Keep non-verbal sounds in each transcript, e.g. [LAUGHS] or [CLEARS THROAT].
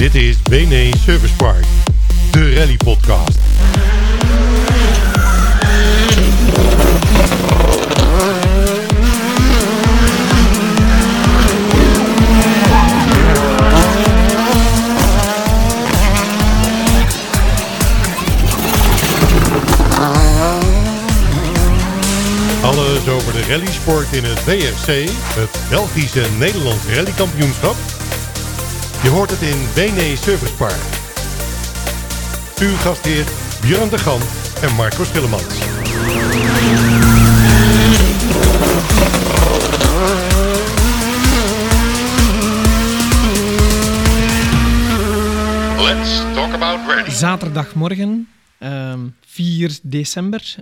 Dit is BNE Service Park, de rally podcast. Alles over de rallysport in het BFC, het Belgische Nederlandse rallykampioenschap. Je hoort het in BNE Service Park. Uw gastheer Björn de Gan en Marco Schillemans. Let's talk about rally. Zaterdagmorgen, ehm 4 december.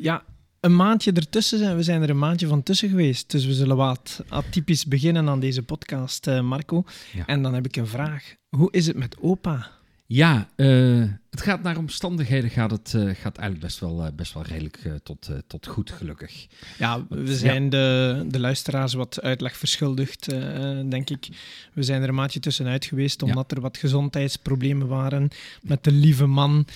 Ja, een maandje ertussen zijn. We zijn er een maandje van tussen geweest. Dus we zullen wat atypisch beginnen aan deze podcast, eh, Marco. Ja. En dan heb ik een vraag. Hoe is het met opa? Ja, eh, het gaat naar omstandigheden gaat het eh, gaat eigenlijk best wel, eh, best wel redelijk eh, tot, tot goed, gelukkig. Ja, we Ja. zijn de, de luisteraars wat uitleg verschuldigd, denk ik. We zijn er een maandje tussenuit geweest omdat er wat gezondheidsproblemen waren met de lieve man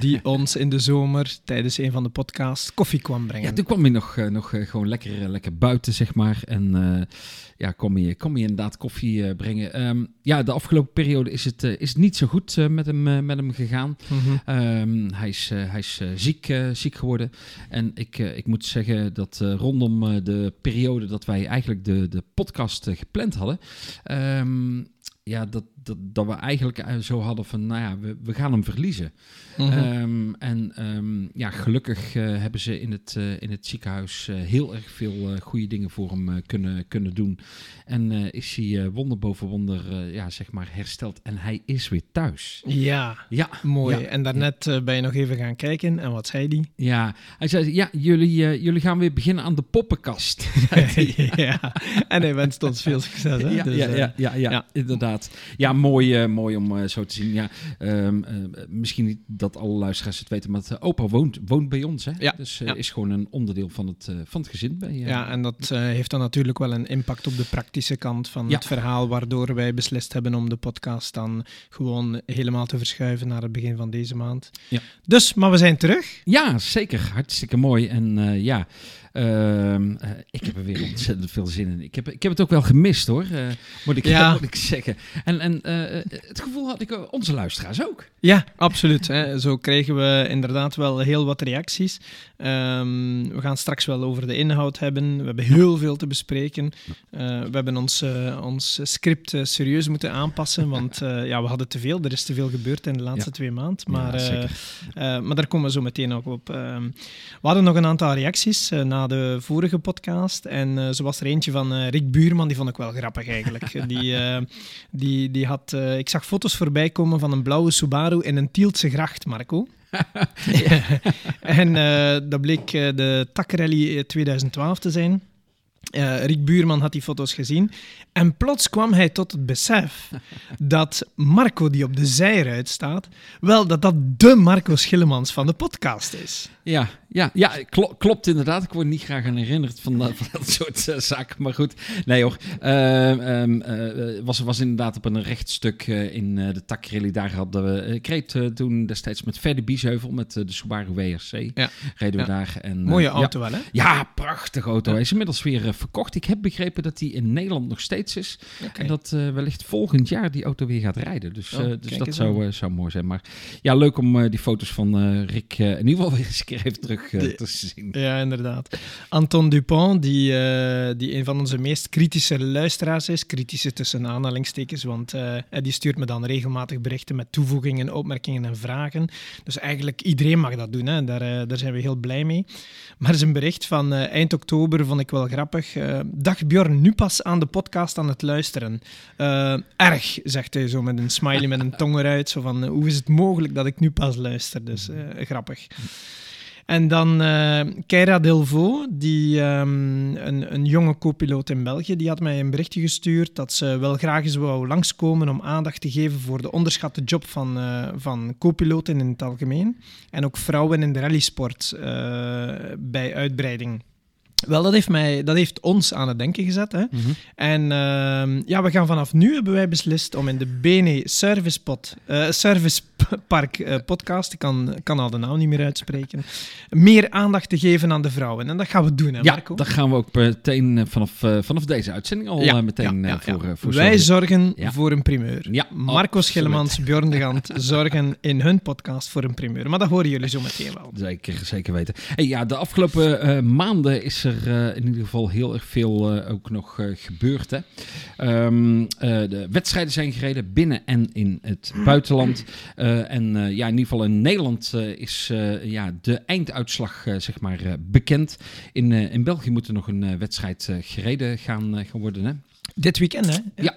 die [LAUGHS] ons in de zomer tijdens een van de podcasts koffie kwam brengen. Ja, toen kwam je nog, nog gewoon lekker, lekker buiten, zeg maar. En ja, kom je, kom je inderdaad koffie brengen. Ehm, ja, de afgelopen periode is het, is het niet zo goed met, hem, met hem gegaan. Mhm. Ehm, hij is, eh, hij is eh, ziek, eh, ziek geworden. En ik, ik moet zeggen dat rondom de periode dat wij eigenlijk de, de podcast gepland hadden. ehm, ja, dat, dat, dat we eigenlijk eh, zo hadden van, nou ja, we, we gaan hem verliezen. Mhm. Ehm, en ehm, ja, gelukkig eh, hebben ze in het, eh, in het ziekenhuis heel erg veel goede dingen voor hem kunnen, kunnen doen. En is hij wonder boven wonder, ja, zeg maar, hersteld. En hij is weer thuis. ja, Ja, mooi. Ja. En daarnet ben je nog even gaan kijken. En wat zei die? ja. Hij zei, ja, jullie, jullie gaan weer beginnen aan de poppenkast. [LAUGHS] ja, en hij wenst ons veel succes. Hè? Dus, ja, ja, ja. inderdaad. Ja, mooi, eh, mooi om eh, zo te zien. Ja, ehm, eh, misschien niet dat alle luisteraars het weten, maar opa woont, woont bij ons. Hè? Ja, Dus ja. is gewoon een onderdeel van het, van het gezin. Bij, Ja, en dat heeft dan natuurlijk wel een impact op de praktische kant van Ja. het verhaal, waardoor wij beslist hebben om de podcast dan gewoon helemaal te verschuiven naar het begin van deze maand. Ja. Dus, maar we zijn terug. Ja, zeker. Hartstikke mooi. En ja, ik heb er weer ontzettend veel zin in. Ik heb, ik heb het ook wel gemist hoor, eh, moet, ik, Ja. [LAUGHS] moet ik zeggen. En, en eh, eh, het gevoel had ik eh, onze luisteraars ook. Ja, absoluut. Hè. Zo kregen we inderdaad wel heel wat reacties. Ehm, we gaan straks wel over de inhoud hebben. We hebben heel veel te bespreken. Eh, we hebben ons, eh, ons script eh, serieus moeten aanpassen, want [LAUGHS] eh, ja, we hadden te veel. Er is te veel gebeurd in de laatste Ja. twee maanden. Maar, eh, eh, maar daar komen we zo meteen ook op. Ehm, we hadden nog een aantal reacties eh, na de vorige podcast. En eh, zo was er eentje van eh, Rick Buurman, die vond ik wel grappig eigenlijk. [LAUGHS] die, eh, die, die had, ik zag foto's voorbij komen van een blauwe Subaru in een Tieltse gracht, Marco. [LAUGHS] [LAUGHS] en dat bleek de Takrally eh, 2012 te zijn. Rick Buurman had die foto's gezien. En plots kwam hij tot het besef dat Marco, die op de zijruit staat, wel dat dat de Marco Schillemans van de podcast is. Ja, ja, ja klo- klopt inderdaad. Ik word niet graag aan herinnerd van, dat- van dat soort eh, zaken. Maar goed, nee hoor. Ehm, ehm, eh, was, was inderdaad op een rechtstuk eh, in de takrally. Daar hadden we... Eh, toen destijds met Verdi Biesheuvel met de Subaru WRC. Ja. Reden we Ja. daar. En, Mooie ja. auto wel, hè? Ja, prachtige auto. Hij is inmiddels weer verkocht. Ik heb begrepen dat hij in Nederland nog steeds is. En dat wellicht volgend jaar die auto weer gaat rijden. Dus, Oh, dus dat zou, zou mooi zijn. Maar ja, leuk om die foto's van Rick in ieder geval weer eens een keer even terug eh, te zien. Ja, inderdaad. Anton Dupont, die, eh, die een van onze meest kritische luisteraars is. Kritische tussen aanhalingstekens, want eh, die stuurt me dan regelmatig berichten met toevoegingen, opmerkingen en vragen. Dus eigenlijk iedereen mag dat doen, hè. Daar, daar zijn we heel blij mee. Maar zijn bericht van eind oktober vond ik wel grappig. Dag Bjorn, nu pas aan de podcast aan het luisteren. Erg, zegt hij zo met een smiley met een tong eruit. Zo van, hoe is het mogelijk dat ik nu pas luister? Dus grappig. En dan eh Keira Delvaux, die, ehm, een, een jonge co-piloot in België, die had mij een berichtje gestuurd dat ze wel graag eens wou langskomen om aandacht te geven voor de onderschatte job van, eh, van co-piloten in het algemeen. En ook vrouwen in de rallysport eh, bij uitbreiding. Wel, dat heeft, mij, dat heeft ons aan het denken gezet. Hè? Mhm. En ehm, ja, we gaan vanaf nu, hebben wij beslist, om in de Bene Service, Pod, eh, Service Park eh, podcast, ik kan, kan al de naam niet meer uitspreken, meer aandacht te geven aan de vrouwen. En dat gaan we doen, hè Ja, Marco? dat gaan we ook meteen eh, vanaf, vanaf deze uitzending al Ja, meteen ja, voor, voor Wij zorgen. voor een primeur. Ja, Marco. Schillemans, Bjorn de Gant [LAUGHS] zorgen in hun podcast voor een primeur. Maar dat horen jullie zo meteen wel. Zeker, zeker weten. Hey, ja, de afgelopen maanden is er eh, in ieder geval heel erg veel eh, ook nog eh, gebeurd. Hè? Ehm, eh, de wedstrijden zijn gereden binnen en in het buitenland. Eh, en eh, ja, in ieder geval in Nederland eh, is eh, ja, de einduitslag zeg maar, eh, bekend. In, eh, in België moet er nog een eh, wedstrijd eh, gereden gaan, gaan worden. Hè? Dit weekend, hè? Ja.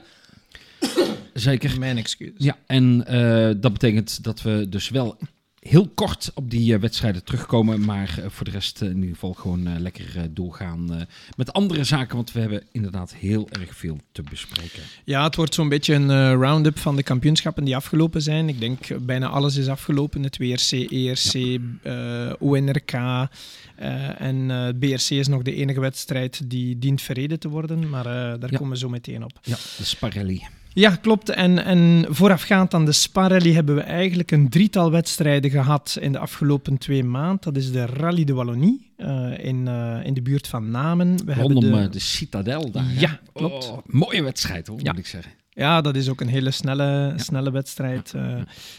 Zeker. Mijn excuus. Ja, en eh, dat betekent dat we dus wel heel kort op die eh, wedstrijden terugkomen. Maar eh, voor de rest eh, in ieder geval gewoon lekker doorgaan met andere zaken. Want we hebben inderdaad heel erg veel te bespreken. Ja, het wordt zo'n beetje een round-up van de kampioenschappen die afgelopen zijn. Ik denk bijna alles is afgelopen. Het WRC, ERC, eh, ONRK. en BRC is nog de enige wedstrijd die dient verreden te worden. Maar daar Ja. komen we zo meteen op. Ja, de Sparelli. Ja, klopt. En, en voorafgaand aan de Spa-rally hebben we eigenlijk een drietal wedstrijden gehad in de afgelopen twee maanden. Dat is de Rally de Wallonie eh, in, eh, in de buurt van Namen. We Rondom de... de... de Citadel daar. Ja, klopt. Oh, mooie wedstrijd hoor, Ja. moet ik zeggen. Ja, dat is ook een hele snelle, snelle wedstrijd. eh,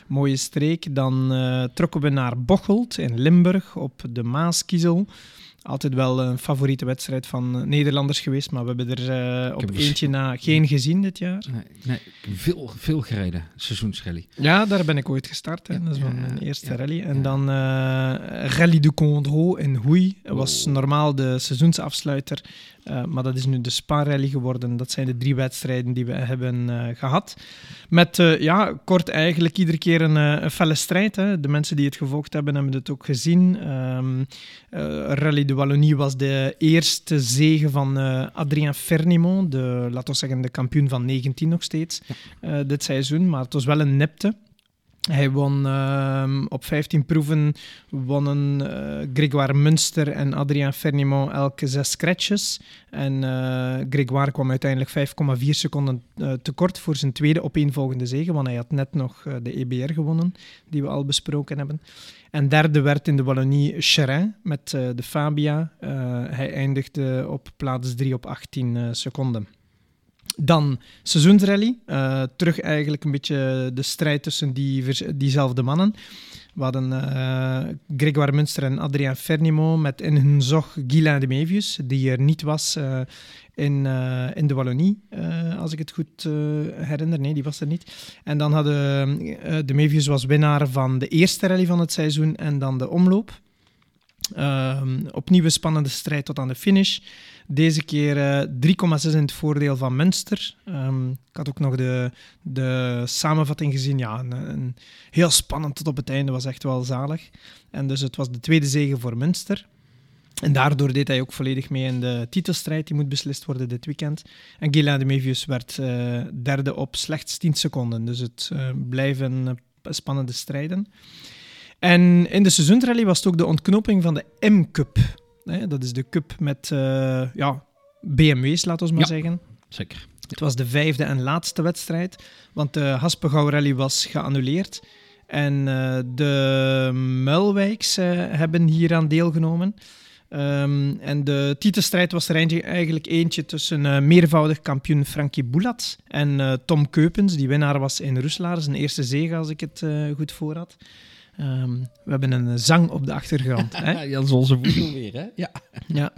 mooie streek. Dan eh, trokken we naar Bocholt in Limburg op de Maaskiezel. Altijd wel een favoriete wedstrijd van eh, Nederlanders geweest, maar we hebben er eh, op eentje na geen gezien dit jaar. Nee, veel, veel gereden, seizoensrally. Ja, daar ben ik ooit gestart. Hè. Ja, Dat is ja, mijn eerste ja, rally. En dan eh, Rally du Condro in Hoei. Dat was Oh. normaal de seizoensafsluiter. Eh, maar dat is nu de Spa-rally geworden. Dat zijn de drie wedstrijden die we hebben eh, gehad. Met, eh, ja, kort eigenlijk iedere keer een, een felle strijd. Hè. De mensen die het gevolgd hebben, hebben het ook gezien. Eh, Rally de Wallonie was de eerste zege van Adrien Fernimont. De, laten we zeggen, de kampioen van 19 nog steeds. dit seizoen. Maar het was wel een nipte. Hij won ehm, op 15 proeven wonnen eh, Grégoire Munster en Adrien Fernimont elke zes scratches. En eh Grégoire kwam uiteindelijk 5,4 seconden eh, tekort voor zijn tweede opeenvolgende zege, want hij had net nog de EBR gewonnen, die we al besproken hebben. En derde werd in de Wallonie Cherin met de Fabia. Hij eindigde op plaats 3 op 18 eh, seconden. Dan seizoensrally. Eh, terug eigenlijk een beetje de strijd tussen die, diezelfde mannen. We hadden eh Grégoire Munster en Adrien Fernimont met in hun zog Guylain de Mevius, die er niet was eh, in, in de Wallonie, als ik het goed herinner. Nee, die was er niet. En dan hadden de Mevius was winnaar van de eerste rally van het seizoen en dan de omloop. Ehm, opnieuw een spannende strijd tot aan de finish. Deze keer eh, 3,6 in het voordeel van Münster. Ehm, ik had ook nog de, de samenvatting gezien. Ja, een, een heel spannend tot op het einde. Was echt wel zalig. En dus het was de tweede zege voor Münster. En daardoor deed hij ook volledig mee in de titelstrijd. Die moet beslist worden dit weekend. En Guylain de Mevius werd eh, derde op slechts 10 seconden. Dus het eh, blijven eh, spannende strijden. En in de seizoensrally was het ook de ontknoping van de M-Cup. Hè, Dat is de cup met eh, ja, BMW's, laten we maar Ja. zeggen. Zeker. Het was de vijfde en laatste wedstrijd, want de Haspengouw Rally was geannuleerd. En eh, de Muilwijks eh, hebben hieraan deelgenomen. Ehm, en de titelstrijd was er eigenlijk eentje tussen eh, meervoudig kampioen Frankie Boulat en Tom Keupens, die winnaar was in Roeslaar. Zijn eerste zege, als ik het goed voor had. Ehm, we hebben een zang op de achtergrond. hè? [LAUGHS] Ja, dat is onze voedsel weer, hè? Ja. Ja.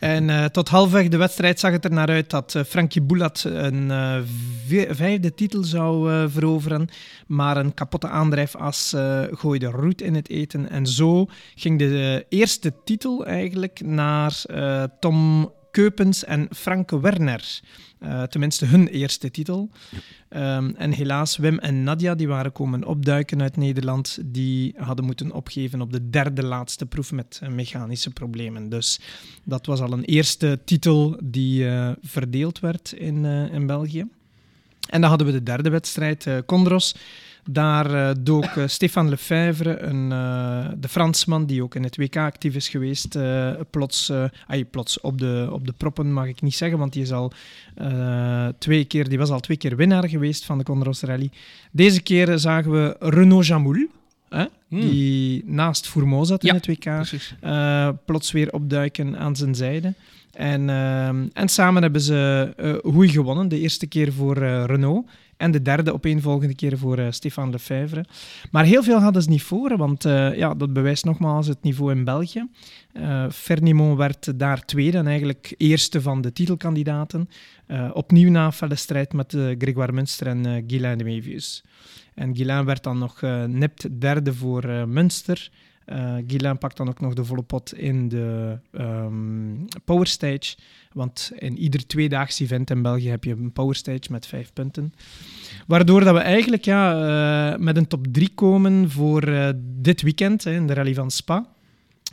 En eh, tot halfweg de wedstrijd zag het er naar uit dat eh, Frankie Boulat een eh, vi- vijfde titel zou eh, veroveren. Maar een kapotte aandrijfas eh, gooide roet in het eten. En zo ging de eh, eerste titel eigenlijk naar eh, Tom Keupens en Franke Werner. Eh, tenminste, hun eerste titel. Ehm, en helaas, Wim en Nadia, die waren komen opduiken uit Nederland, die hadden moeten opgeven op de derde laatste proef met eh, mechanische problemen. Dus dat was al een eerste titel die eh, verdeeld werd in, in België. En dan hadden we de derde wedstrijd, Condros. Daar uh, dook uh, Stéphane Lefebvre, een, uh, de Fransman die ook in het WK actief is geweest, plots, ay, plots op, de, op de proppen mag ik niet zeggen, want die, is al, twee keer, die was al twee keer winnaar geweest van de Condros Rally. Deze keer zagen we Renaud Jamoul, Hè? Hmm. die naast Fourmaux zat in het WK, plots weer opduiken aan zijn zijde. En, uh, en samen hebben ze uh, goed gewonnen. De eerste keer voor Renault en de derde opeenvolgende keer voor uh, Stefan Lefebvre. Maar heel veel hadden ze niet voor, want ja, dat bewijst nogmaals het niveau in België. Fernimont werd daar tweede en eigenlijk eerste van de titelkandidaten. opnieuw na felle strijd met Grégoire Munster en Guylain de Mevius. En Guilain werd dan nog nipt derde voor Münster. Uh, pakt dan ook nog de volle pot in de um, Power Stage. Want in ieder tweedaags event in België heb je een Power Stage met vijf punten. Waardoor dat we eigenlijk ja, met een top 3 komen voor dit weekend hè, in de Rally van Spa.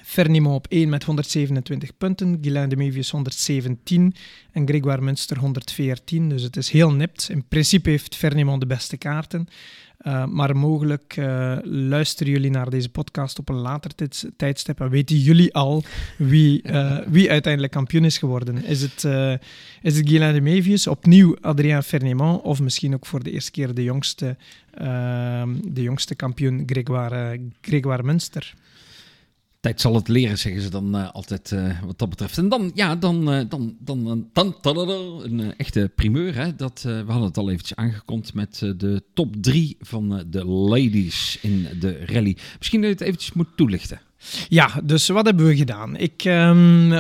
Fernimo op 1 met 127 punten, Guilain de Mevius 117 en Grégoire Münster 114. Dus het is heel nipt. In principe heeft Fernimo de beste kaarten. Uh, maar mogelijk uh, luisteren jullie naar deze podcast op een later tijdstip en weten jullie al wie, uh, [LAUGHS] wie uiteindelijk kampioen is geworden. Is het, is het Guylain de Mevius, opnieuw Adrien Fernimont of misschien ook voor de eerste keer de jongste, de jongste kampioen Grégoire, Münster? Tijd zal het leren, zeggen ze dan uh, altijd uh, wat dat betreft. En dan, ja, dan, dan, dan, dan, dan, een echte primeur. Hè? Dat, we hadden het al eventjes aangekondigd met de top drie van de ladies in de rally. Misschien dat je het eventjes moet toelichten. Ja, dus wat hebben we gedaan? Ik, um, uh,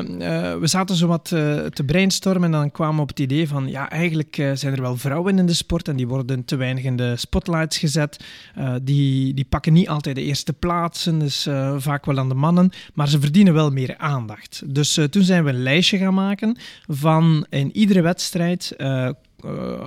we zaten zo wat uh, te brainstormen en dan kwamen we op het idee van, ja, eigenlijk uh, zijn er wel vrouwen in de sport en die worden te weinig in de spotlights gezet. die, die pakken niet altijd de eerste plaatsen, dus vaak wel aan de mannen, maar ze verdienen wel meer aandacht. Dus toen zijn we een lijstje gaan maken van in iedere wedstrijd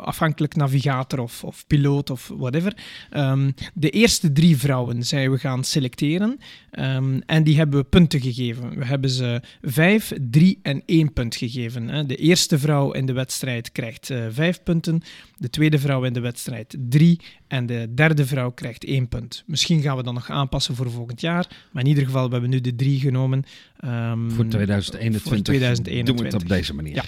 afhankelijk navigator of, of piloot of whatever. Um, de eerste drie vrouwen zijn we gaan selecteren um, en die hebben we punten gegeven. We hebben ze vijf, drie en één punt gegeven. Hè. De eerste vrouw in de wedstrijd krijgt uh, vijf punten, de tweede vrouw in de wedstrijd drie en de derde vrouw krijgt één punt. Misschien gaan we dat nog aanpassen voor volgend jaar, maar in ieder geval we hebben we nu de drie genomen. Um, voor 2021, voor 2021 doen we het op deze manier. Ja.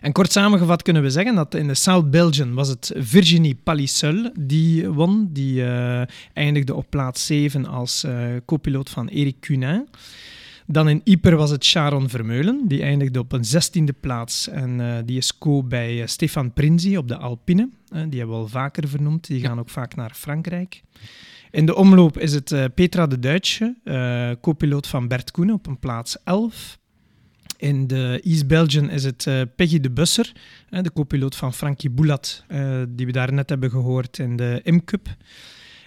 En kort samengevat kunnen we zeggen dat in de South Belgian was het Virginie Palisseul die won. Die uh, eindigde op plaats 7 als uh, copiloot van Eric Cunin. Dan in Yper was het Sharon Vermeulen, die eindigde op een zestiende plaats. En uh, die is co bij Stefan Prinzi op de Alpine. die hebben we al vaker vernoemd, die gaan ook vaak naar Frankrijk. In de omloop is het Petra de Duitsche, co-piloot van Bert Koenen op een plaats 11. In de East Belgian is het uh, Peggy de Busser, uh, de co-piloot van Frankie Boulat, uh, die we daar net hebben gehoord in de M-Cup.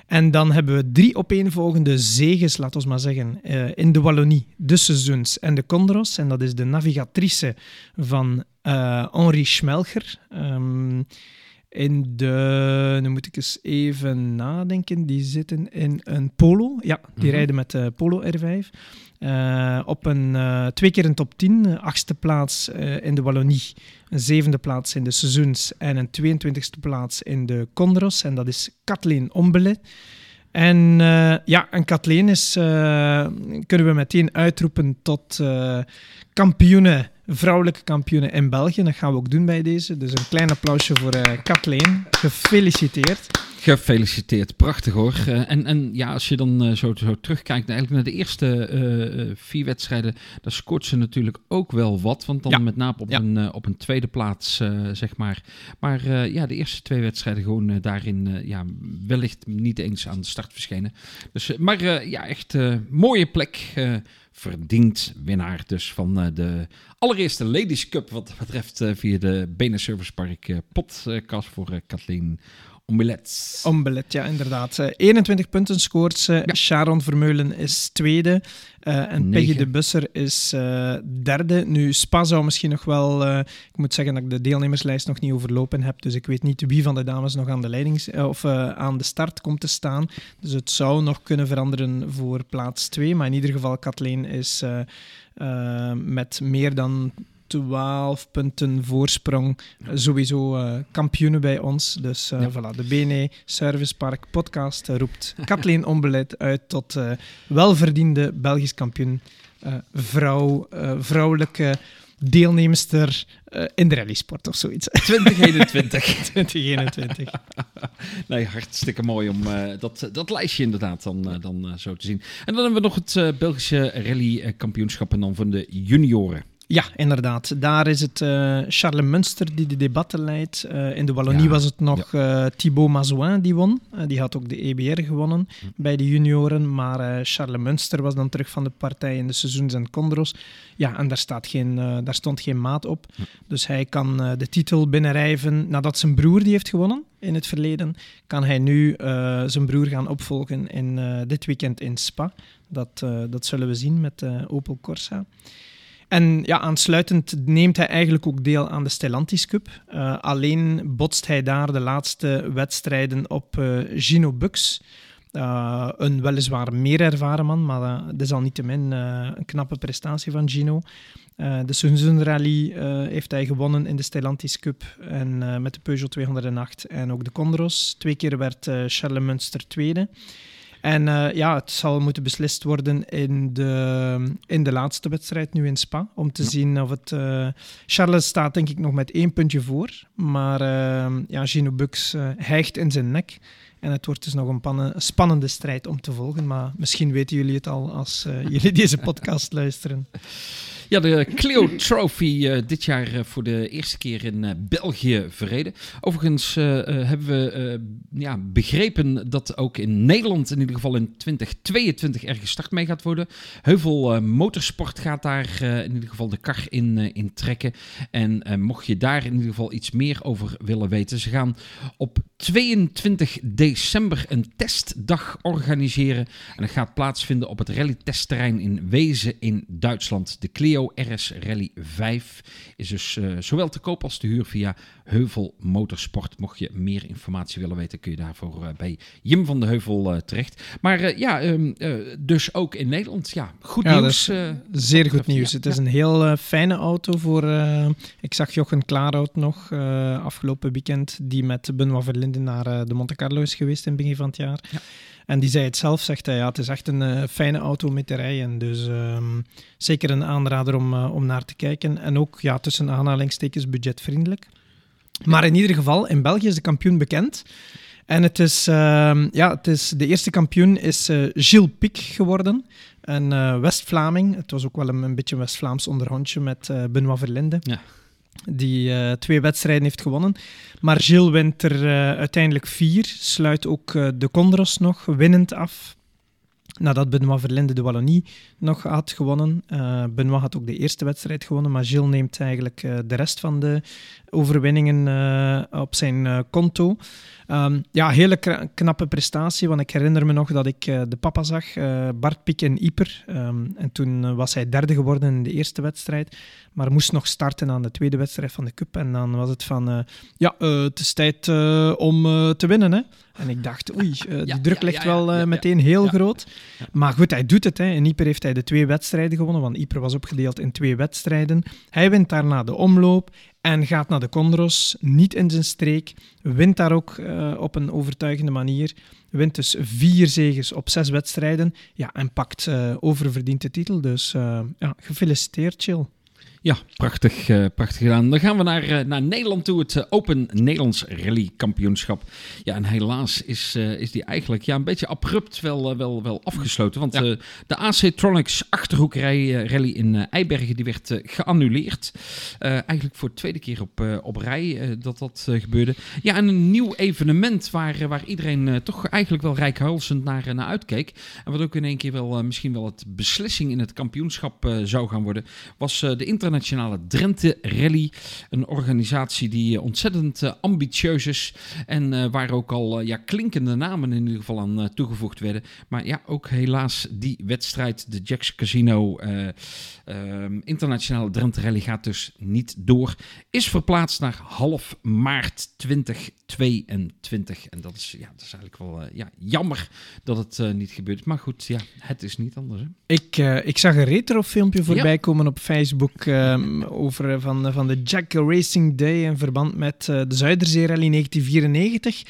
En dan hebben we drie opeenvolgende zeges, laten we maar zeggen, in de Wallonie, de Seizoens en de Condros. En dat is de navigatrice van Henri Schmelger. Um, in de, nu moet ik eens even nadenken, die zitten in een Polo. Ja, die mhm. rijden met de Polo R5. Uh, op een uh, twee keer een top 10, achtste plaats in de Wallonie, een zevende plaats in de Seizoens en een 22e plaats in de Condros. En dat is Kathleen Ombele. En ja, en Kathleen is, kunnen we meteen uitroepen tot kampioene vrouwelijke kampioenen in België. Dat gaan we ook doen bij deze. Dus een klein applausje voor Kathleen. Gefeliciteerd. Gefeliciteerd, prachtig hoor. Uh, en, en ja, als je dan uh, zo, zo terugkijkt eigenlijk naar de eerste vier wedstrijden, dan scoort ze natuurlijk ook wel wat. Want dan ja. met name op, ja. een, op een tweede plaats, zeg maar. Maar ja, de eerste twee wedstrijden gewoon daarin ja, wellicht niet eens aan de start verschenen. Dus, maar ja, echt mooie plek verdiend winnaar dus van de allereerste Ladies Cup wat dat betreft via de Benen Service Park podcast voor Kathleen Omelet. Omelet, ja, inderdaad. 21 punten scoort ze. Ja. Sharon Vermeulen is tweede. Uh, en Peggy de Busser is uh, derde. Nu, Spa zou misschien nog wel... Uh, ik moet zeggen dat ik de deelnemerslijst nog niet overlopen heb. Dus ik weet niet wie van de dames nog aan de, leidings, of, aan de start komt te staan. Dus het zou nog kunnen veranderen voor plaats 2. Maar in ieder geval, Kathleen is met meer dan 12 punten voorsprong. sowieso uh, kampioenen bij ons. Dus uh, voilà, de BNE Service Park podcast roept [LAUGHS] Kathleen Onbeleid uit tot welverdiende Belgisch kampioen. vrouw, vrouwelijke deelnemster in de rallysport of zoiets. [LAUGHS] 2021. 2021. [LAUGHS] nee, hartstikke mooi om uh, dat, dat lijstje inderdaad dan, uh, dan zo te zien. En dan hebben we nog het Belgische rallykampioenschap en dan van de junioren. Ja, inderdaad. Daar is het uh, Charles Munster die de debatten leidt. Uh, in de Wallonie was het nog ja. uh, Thibaut Mazouin die won. die had ook de EBR gewonnen hm. bij de junioren. Maar Charles Munster was dan terug van de partij in de seizoens en Condros. Ja, en daar, staat geen, daar stond geen maat op. Hm. Dus hij kan de titel binnenrijven nadat zijn broer die heeft gewonnen in het verleden. Kan hij nu zijn broer gaan opvolgen in dit weekend in Spa. Dat, dat zullen we zien met Opel Corsa. En ja, aansluitend neemt hij eigenlijk ook deel aan de Stellantis Cup. Uh, alleen botst hij daar de laatste wedstrijden op uh, Gino Bux. Uh, een weliswaar meer ervaren man, maar desalniettemin een knappe prestatie van Gino. de Sunsun Rally heeft hij gewonnen in de Stellantis Cup en, met de Peugeot 208 en ook de Condros. Twee keer werd Charles Munster tweede. En uh, ja, het zal moeten beslist worden in de, in de laatste wedstrijd nu in Spa. Om te ja. zien of het... Uh, Charles staat denk ik nog met één puntje voor. Maar uh, ja, Gino Bux hijgt in zijn nek. En het wordt dus nog een pannen, spannende strijd om te volgen. Maar misschien weten jullie het al als jullie deze podcast luisteren. Ja, de Clio Trophy uh, dit jaar uh, voor de eerste keer in uh, België verreden. Overigens hebben we ja, begrepen dat ook in Nederland in ieder geval in 2022 er gestart mee gaat worden. Heuvel Motorsport gaat daar in ieder geval de kar in, in trekken. En mocht je daar in ieder geval iets meer over willen weten, ze gaan op 22 december een testdag organiseren. En dat gaat plaatsvinden op het rally-testterrein in Wezen in Duitsland. De Clio RS Rally 5 is dus uh, zowel te koop als te huur via Heuvel Motorsport. Mocht je meer informatie willen weten, kun je daarvoor uh, bij Jim van de Heuvel uh, terecht. Maar ja, um, dus ook in Nederland. Ja, goed ja, nieuws. zeer goed nieuws. Ja. Het is een heel fijne auto voor... ik zag Jochen Klaarhout nog afgelopen weekend, die met Benoit Verlinden naar de Monte Carlo is geweest in het begin van het jaar. Ja. En die zei het zelf, zegt hij, ja, het is echt een uh, fijne auto met te rijden. Dus um, zeker een aanrader om, uh, om naar te kijken. En ook ja, tussen aanhalingstekens budgetvriendelijk. Maar in ieder geval, in België is de kampioen bekend. En het is, uh, ja, het is, de eerste kampioen is uh, Gilles Pic geworden. Een West-Vlaming. Het was ook wel een, een beetje West-Vlaams onderhondje met Benoit Verlinde. Ja die twee wedstrijden heeft gewonnen. Maar Gilles wint er uiteindelijk vier, sluit ook de Condros nog winnend af. Nadat Benoit Verlinde de Wallonie nog had gewonnen. Benoit had ook de eerste wedstrijd gewonnen, maar Gilles neemt eigenlijk de rest van de overwinningen op zijn konto. Um, ja, hele knappe prestatie, want ik herinner me nog dat ik de papa zag, Bart Pik en Ieper. Um, en toen was hij derde geworden in de eerste wedstrijd, maar moest nog starten aan de tweede wedstrijd van de Cup. En dan was het van, ja, het is tijd om te winnen. Hè? En ik dacht, oei, die ja, druk ligt ja, wel meteen heel groot. Maar goed, hij doet het. Hè. In Ieper heeft hij de twee wedstrijden gewonnen, want Ieper was opgedeeld in twee wedstrijden. Hij wint daarna de omloop en gaat naar de Condros, niet in zijn streek, wint daar ook uh, op een overtuigende manier, wint dus vier zegens op zes wedstrijden ja, en pakt uh, oververdiend de titel. Dus uh, ja, gefeliciteerd, Chill. Ja, prachtig, uh, prachtig gedaan. Dan gaan we naar, uh, naar Nederland toe, het uh, Open Nederlands Rally Kampioenschap. Ja, en helaas is, is die eigenlijk ja, een beetje abrupt wel, wel, wel afgesloten. Want ja. de AC Tronics Achterhoekrij Rally in Eibergen die werd geannuleerd. eigenlijk voor de tweede keer op, op rij dat dat gebeurde. Ja, en een nieuw evenement waar, waar iedereen toch eigenlijk wel rijkhalsend naar, naar uitkeek. En wat ook in één keer wel misschien wel het beslissing in het kampioenschap zou gaan worden, was de internationale Internationale Drenthe Rally. Een organisatie die eh, ontzettend uh, ambitieus is en uh, waar ook al ja, klinkende namen in ieder geval aan toegevoegd werden. Maar ja, ook helaas die wedstrijd, de Jacks Casino ehm, Internationale Drenthe Rally gaat dus niet door. Is verplaatst naar half maart 2022. En dat is, ja, dat is eigenlijk wel ja, jammer dat het niet gebeurt. Maar goed, ja, het is niet anders. Hè? Ik, ik zag een retro filmpje voorbij ja. komen op Facebook ehm, over van, van de Jack Racing Day in verband met uh, de Zuiderzee Rally 1994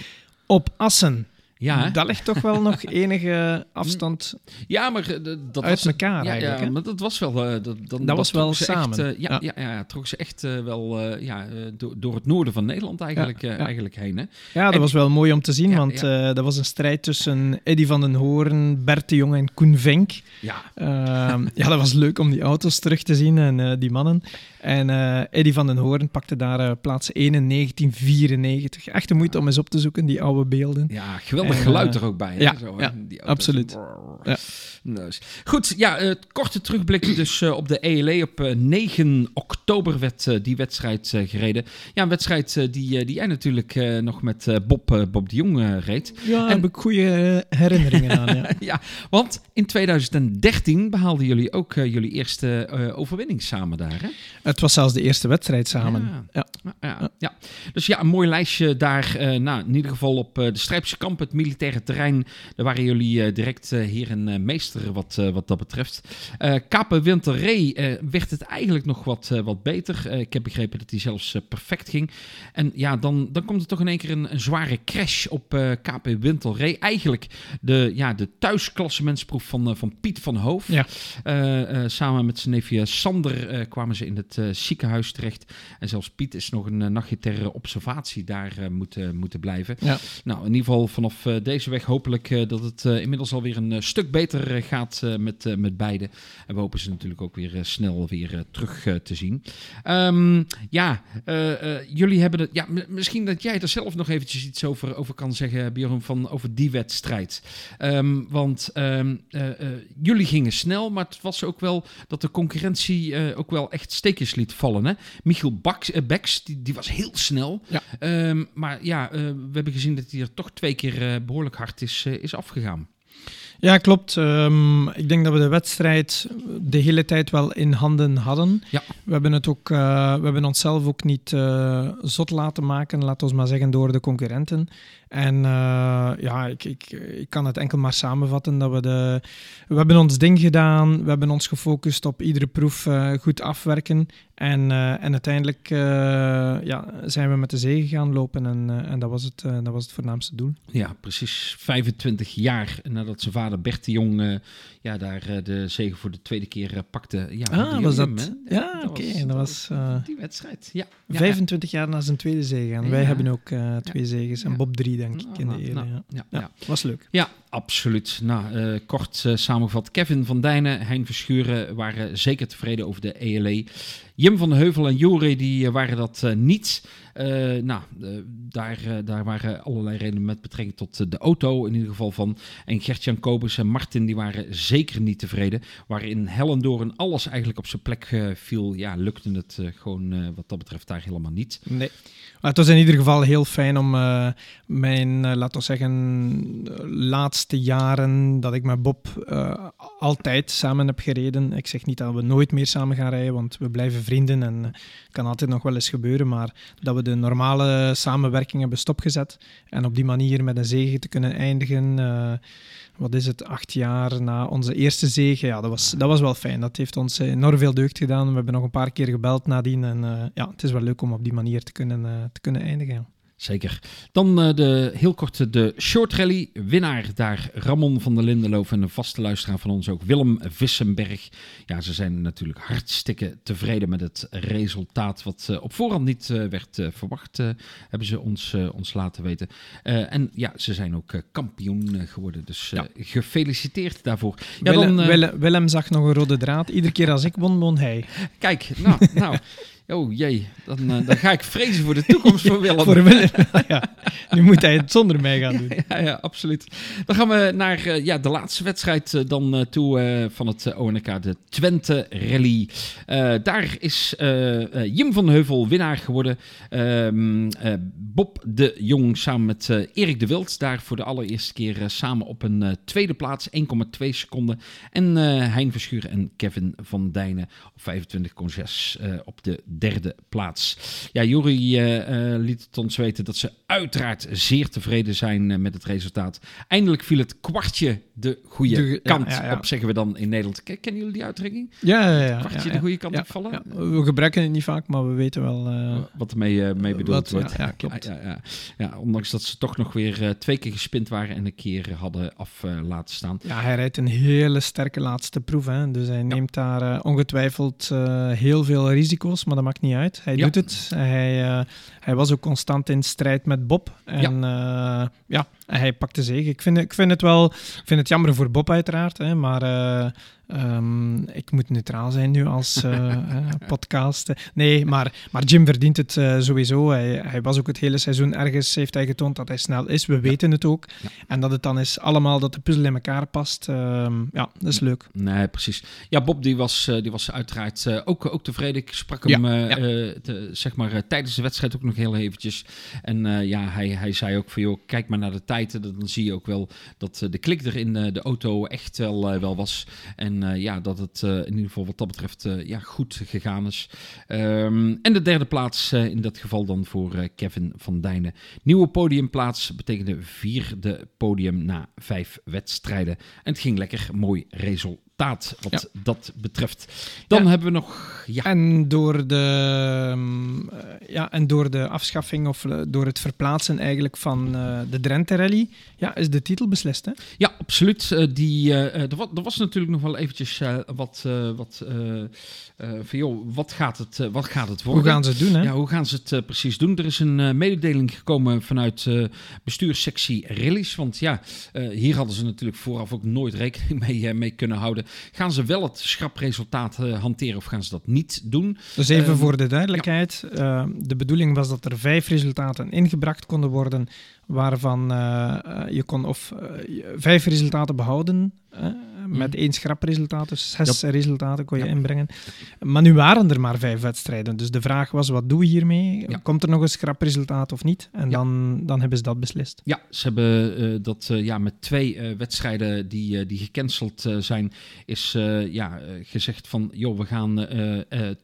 op Assen. Ja, hè? dat ligt toch wel nog [LAUGHS] enige afstand ja, maar eh, dat uit was, elkaar ja, eigenlijk. ja, maar dat was wel... eh, dat, dan, was wel samen. Echt, ja, Ja. ja. Trok ze echt eh, wel ja, door, door het noorden van Nederland eigenlijk, eigenlijk heen. Hè? Ja, dat En- was wel mooi om te zien, want dat was een strijd tussen Eddy van den Hoorn, Bert de Jong en Koen Venk. Ja, Ehm, ja, dat was leuk om die auto's terug te zien en die mannen. En eh Eddy van den Hoorn pakte daar eh, plaats 1 in 1994. Echt de moeite om eens op te zoeken, die oude beelden. ja geweldig En, geluid eh, er ook bij. Hè? ja, Zo, ja, Die absoluut. Ja. Goed, ja, eh, korte terugblik [CLEARS THROAT] dus eh, op de ELE. Op eh, 9 oktober werd die wedstrijd eh, gereden. Ja, een wedstrijd die, die jij natuurlijk eh, nog met eh, Bob, eh, Bob de Jong eh, reed. Ja, En- daar heb ik goede herinneringen aan. Ja. [LAUGHS] ja, want in 2013 behaalden jullie ook jullie eerste eh, overwinning samen daar, hè? Het was zelfs de eerste wedstrijd samen. Ja. Ja. Ja, ja, ja. Dus ja, een mooi lijstje daar. eh, nou, in ieder geval op eh, de Strijpse kamp, het militaire terrein. Daar waren jullie eh, direct eh, eh, meester wat, eh, wat dat betreft. Eh Kapen Winterree werd het eigenlijk nog wat, wat beter. Ik heb begrepen dat hij zelfs perfect ging. En ja, dan, dan komt er toch in één keer een, een zware crash op KP Winterree. Eigenlijk de, ja, de thuisklassementsproef van, van Piet van Hoof. Ja. Samen met zijn neefje Sander kwamen ze in het ziekenhuis terecht. En zelfs Piet is nog een nachtje ter observatie daar moeten, moeten blijven. Ja. Nou, in ieder geval vanaf deze weg hopelijk dat het inmiddels alweer een stuk beter eh, gaat eh, met, eh, met beide. En we hopen ze natuurlijk ook weer snel weer terug te zien. Ehm, ja, jullie hebben het. Ja, misschien dat jij er zelf nog eventjes iets over, over kan zeggen, Bjorn, van over die wedstrijd. Ehm, want ehm, eh, eh, jullie gingen snel, maar het was ook wel dat de concurrentie ook wel echt steekjes liet vallen. Hè? Michiel Baks, Beks, die, die was heel snel. Ja. Maar ja, we hebben gezien dat hij er toch twee keer eh, behoorlijk hard is, is afgegaan. Ja, klopt. Ehm, ik denk dat we de wedstrijd de hele tijd wel in handen hadden. Ja. We hebben het ook, eh, we hebben onszelf ook niet eh, zot laten maken, laten we maar zeggen, door de concurrenten. En eh, ja, ik, ik, ik kan het enkel maar samenvatten dat we de... We hebben ons ding gedaan, we hebben ons gefocust op iedere proef eh, goed afwerken. En, eh, en uiteindelijk ja, zijn we met de zegen gaan lopen en, en dat, was het, dat was het voornaamste doel. Ja, precies 25 jaar nadat zijn vader Bert de Jong ja, daar de zegen voor de tweede keer pakte. Ja, Ah, was dat- ja, oké, dat was, die wedstrijd. Ja, ja, 25 jaar na zijn tweede zege. En Ja. wij hebben ook twee zegens. En. Bob drie, denk ik, in de ja. ja, was leuk. Ja, absoluut. Nou, eh, kort eh, samengevat. Kevin van Dijnen, Hein Verschuren waren zeker tevreden over de ELE. Jim van de Heuvel en Jore die eh, waren dat niet. Eh, nou, eh, daar, eh, daar waren allerlei redenen met betrekking tot de auto in ieder geval van. En Gertjan Kobus en Martin die waren zeker niet tevreden. Waarin Hellendoorn alles eigenlijk op zijn plek viel. Ja, lukte het gewoon wat dat betreft daar helemaal niet. Nee. Maar het was in ieder geval heel fijn om mijn, eh, laten we zeggen, laatste jaren dat ik met Bob altijd samen heb gereden. Ik zeg niet dat we nooit meer samen gaan rijden, want we blijven vrienden en kan altijd nog wel eens gebeuren. Maar dat we de normale samenwerking hebben stopgezet en op die manier met een zege te kunnen eindigen. eh, wat is het, acht jaar na onze eerste zege. Ja, dat was, dat was wel fijn. Dat heeft ons enorm veel deugd gedaan. We hebben nog een paar keer gebeld nadien. En eh, ja, het is wel leuk om op die manier te kunnen, eh, te kunnen eindigen. Zeker. Dan eh, de, heel kort de short rally. Winnaar daar Ramon van der Lindeloof en een vaste luisteraar van ons ook Willem Vissenberg. Ja, ze zijn natuurlijk hartstikke tevreden met het resultaat wat eh, op voorhand niet eh, werd eh, verwacht, eh, hebben ze ons, eh, ons laten weten. Eh, en ja, ze zijn ook eh, kampioen eh, geworden, dus eh, gefeliciteerd daarvoor. Ja, Willem, dan, eh, Willem, Willem zag nog een rode draad. Iedere keer als ik won, won hij. Kijk, nou, nou. [LAUGHS] Oh jee, dan, eh, dan ga ik vrezen voor de toekomst van [LAUGHS] Willem. Voor Willem. [LAUGHS] ja, nu moet hij het zonder mij gaan doen. Ja, ja, absoluut. Dan gaan we naar eh, ja, de laatste wedstrijd eh, dan toe van het ONK, de Twente Rally. Daar is Jim van Heuvel winnaar geworden. Ehm, eh, Bob de Jong samen met Erik de Wild. Daar voor de allereerste keer samen op een tweede plaats, 1,2 seconden. En Hein Verschuren en Kevin van Dijnen op 25,6 eh, op de derde plaats. Ja, Jury liet het ons weten dat ze uiteraard zeer tevreden zijn met het resultaat. Eindelijk viel het kwartje de goede kant op, zeggen we dan in Nederland. Kennen jullie die uitdrukking? Ja, ja, ja. Kwartje de goede kant opvallen? We gebruiken het niet vaak, maar we weten wel... Wat ermee mee bedoeld wordt. Ja, klopt. Ja, ja, ondanks dat ze toch nog weer twee keer gespind waren en een keer hadden af laten staan. Ja, hij rijdt een hele sterke laatste proef. Hè? Dus hij neemt daar ongetwijfeld heel veel risico's, maar dat maakt niet uit. Hij doet het. Hij, hij was ook constant in strijd met Bob. En ja hij pakt de zege. Ik vind, ik vind het wel vind het jammer voor Bob uiteraard, hè, maar uh, Um, ik moet neutraal zijn nu als [LAUGHS] uh, podcast. Nee, maar, maar Jim verdient het uh, sowieso. Hij, hij, was ook het hele seizoen ergens, heeft hij getoond dat hij snel is. We weten het ook. Ja. En dat het dan is allemaal dat de puzzel in elkaar past. Um, ja, dat is leuk. Nee, precies. Ja, Bob die was, die was uiteraard ook, ook tevreden. Ik sprak hem ja, te, zeg maar, tijdens de wedstrijd ook nog heel eventjes. En ja, hij, hij zei ook van joh, kijk maar naar de tijden. Dan zie je ook wel dat de klik er in de auto echt wel, wel was. En en uh, ja, dat het uh, in ieder geval wat dat betreft uh, ja, goed gegaan is. Um, en de derde plaats in dat geval dan voor Kevin van Dijnen. Nieuwe podiumplaats betekende vierde podium na vijf wedstrijden. En het ging lekker, mooi resultaat wat dat betreft. Dan hebben we nog. Ja. En, door de, mm, ja, en door de afschaffing of eh, door het verplaatsen eigenlijk van uh, de Drenthe Rally, ja, is de titel beslist. Hè? Ja, absoluut. Uh, die, er, was, er was natuurlijk nog wel eventjes wat. wat van joh, wat gaat, het, wat gaat het worden? Hoe gaan ze het doen? Hè? Ja, hoe gaan ze het precies doen? Er is een mededeling gekomen vanuit bestuurssectie Rallies. Want ja, hier hadden ze natuurlijk vooraf ook nooit rekening mee, mee kunnen houden. Gaan ze wel het schrapresultaat uh, hanteren of gaan ze dat niet doen? Dus even uh, voor de duidelijkheid. Ja. Uh, de bedoeling was dat er vijf resultaten ingebracht konden worden, waarvan eh, je kon of vijf resultaten behouden met mhm. één schrapresultaat, dus zes resultaten kon je inbrengen. Maar nu waren er maar vijf wedstrijden. Dus de vraag was, wat doen we hiermee? Komt er nog een schrapresultaat of niet? En dan, dan hebben ze dat beslist. Ja, ze hebben uh, dat uh, ja, met twee uh, wedstrijden die, die gecanceld zijn, is ja, gezegd van, joh, we gaan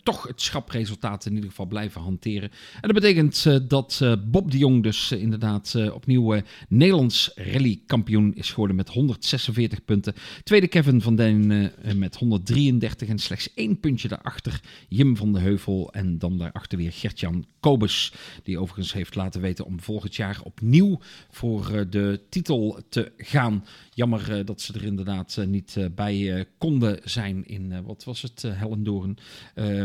toch het schrapresultaat in ieder geval blijven hanteren. En dat betekent dat Bob de Jong dus inderdaad opnieuw Nederlands rallykampioen is geworden met 146 punten. Tweede Kevin van Den uh, met 133 en slechts één puntje daarachter. Jim van de Heuvel en dan daarachter weer Gertjan Kobus. Die overigens heeft laten weten om volgend jaar opnieuw voor uh, de titel te gaan. Jammer uh, dat ze er inderdaad niet bij konden zijn in, wat was het, Hellendoorn.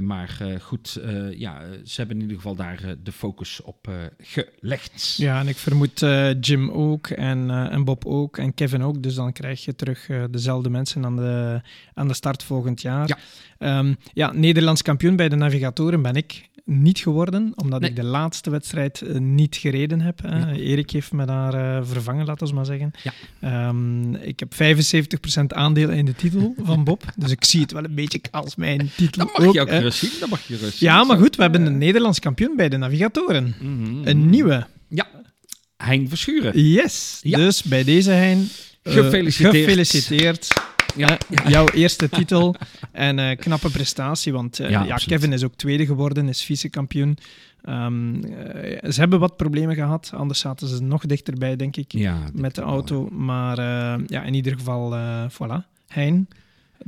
maar goed, ja, ze hebben in ieder geval daar de focus op gelegd. Ja, en ik vermoed Jim ook en, en Bob ook en Kevin ook. Dus dan krijg je terug dezelfde mensen aan de, aan de start volgend jaar. Ja. Um, ja, Nederlands kampioen bij de navigatoren ben ik niet geworden, omdat ik de laatste wedstrijd uh, niet gereden heb. Ja. Erik heeft me daar uh, vervangen, laten we maar zeggen. Ja. Um, ik heb 75% aandeel in de titel van Bob, [LAUGHS] dus ik zie het wel een beetje als mijn titel. Dat mag je ook gerust zien. Dat mag je gerust ja, maar goed, we hebben een Nederlands kampioen bij de navigatoren. Mm -hmm. Een nieuwe. Ja, Hein Verschuren. Yes, ja. dus bij deze Hein eh, gefeliciteerd. gefeliciteerd. Ja, jouw eerste titel [LAUGHS] en uh, knappe prestatie, want uh, ja, ja Kevin is ook tweede geworden, is vice-kampioen. Um, uh, ze hebben wat problemen gehad, anders zaten ze nog dichterbij, denk ik, met de auto. Maar ja, in ieder geval, voilà. Hein,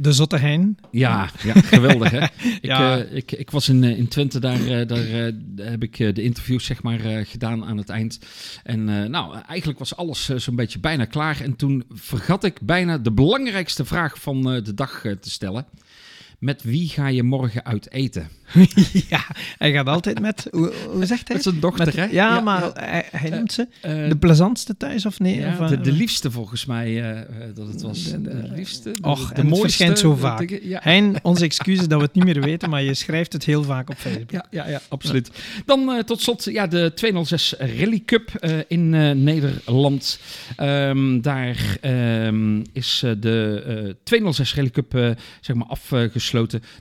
de Zotte Hein. Ja, ja geweldig hè. [LAUGHS] ik, ja. Uh, ik, ik was in, uh, in Twente, daar, uh, daar heb ik de interviews zeg maar gedaan aan het eind. En nou, eigenlijk was alles zo'n beetje bijna klaar. En toen vergat ik bijna de belangrijkste vraag van de dag te stellen. Met wie ga je morgen uit eten? [LAUGHS] ja, hij gaat altijd met, hoe, hoe zegt hij? Met zijn dochter, met, hè? Ja, ja maar ja. Hij, hij, noemt ze uh, de plezantste thuis, of nee? Ja, of, de, de, liefste volgens mij, uh, dat het was. De, de, de liefste. De, Och, de mooiste. verschijnt zo vaak. Hein, onze excuses dat we het niet meer weten, maar je schrijft het heel vaak op Facebook. Ja, ja, ja absoluut. Dan uh, tot slot ja, de 206 Rally Cup in Nederland. Um, daar um, is de 206 Rally Cup zeg maar afgesloten.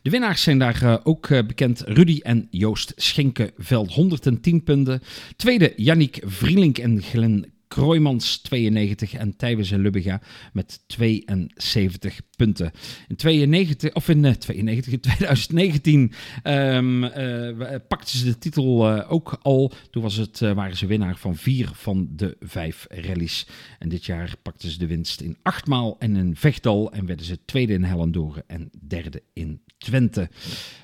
De winnaars zijn daar ook bekend bekend Rudy en Joost Schenkenveld 110 punten. Tweede Yannick Vrielink en Glenn Kroijmans 92 en Tijwes en Lubbega met 72 punten. In 92, of in, 92, in 2019 um, uh, pakten ze de titel ook al. Toen was het, waren ze winnaar van vier van de vijf rallies. En dit jaar pakten ze de winst in achtmaal en in Vechtal. En werden ze tweede in Hellendoren en derde in Twente.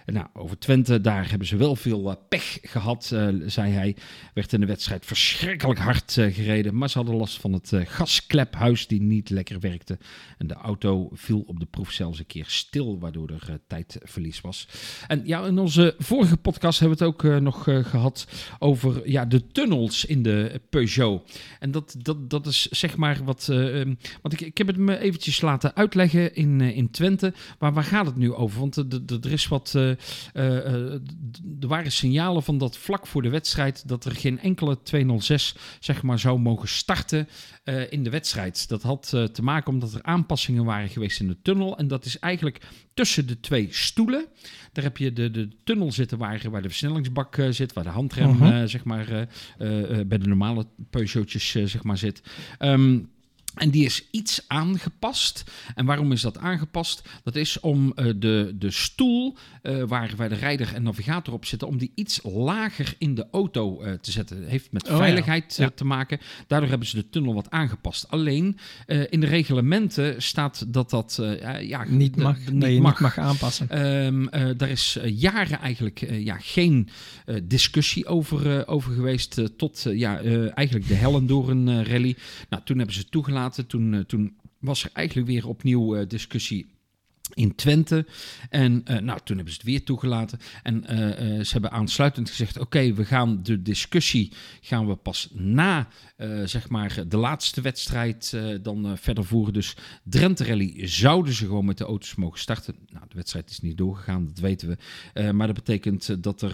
Nou, over Twente, daar hebben ze wel veel uh, pech gehad, uh, zei hij. Werd in de wedstrijd verschrikkelijk hard uh, gereden. Maar ze hadden last van het gasklephuis die niet lekker werkte. En de auto viel op de proef zelfs een keer stil, waardoor er tijdverlies was. En ja, in onze vorige podcast hebben we het ook nog gehad over ja, de tunnels in de Peugeot. En dat, dat, dat is zeg maar wat... Um, want ik, ik heb het me eventjes laten uitleggen in, in Twente. Maar waar gaat het nu over? Want er is wat uh, er waren signalen van dat vlak voor de wedstrijd dat er geen enkele 206 zeg maar, zou mogen starten in de wedstrijd. Dat had te maken omdat er aanpassingen waren geweest in de tunnel. En dat is eigenlijk tussen de twee stoelen. Daar heb je de, de tunnel zitten waar, waar de versnellingsbak zit, waar de handrem uh -huh. zeg maar, bij de normale Peugeotjes zeg maar, zit. Um, en die is iets aangepast. En waarom is dat aangepast? Dat is om uh, de, de stoel uh, waar, waar de rijder en navigator op zitten, om die iets lager in de auto uh, te zetten. Dat heeft met oh, veiligheid ja. Ja. te maken. Daardoor hebben ze de tunnel wat aangepast. Alleen in de reglementen staat dat dat ja, niet mag, niet, nee, mag. niet mag aanpassen. Um, daar is jaren eigenlijk ja, geen discussie over, over geweest. tot ja, eigenlijk de Hellendoorn rally. Nou, toen hebben ze toegelaten toen, uh, toen was er eigenlijk weer opnieuw uh, discussie in Twente. En uh, nou, toen hebben ze het weer toegelaten. En uh, uh, ze hebben aansluitend gezegd: oké, okay, we gaan de discussie gaan we pas na zeg maar de laatste wedstrijd dan verder voeren. Dus Drenthe Rally zouden ze gewoon met de auto's mogen starten. Nou, de wedstrijd is niet doorgegaan, dat weten we. maar dat betekent dat er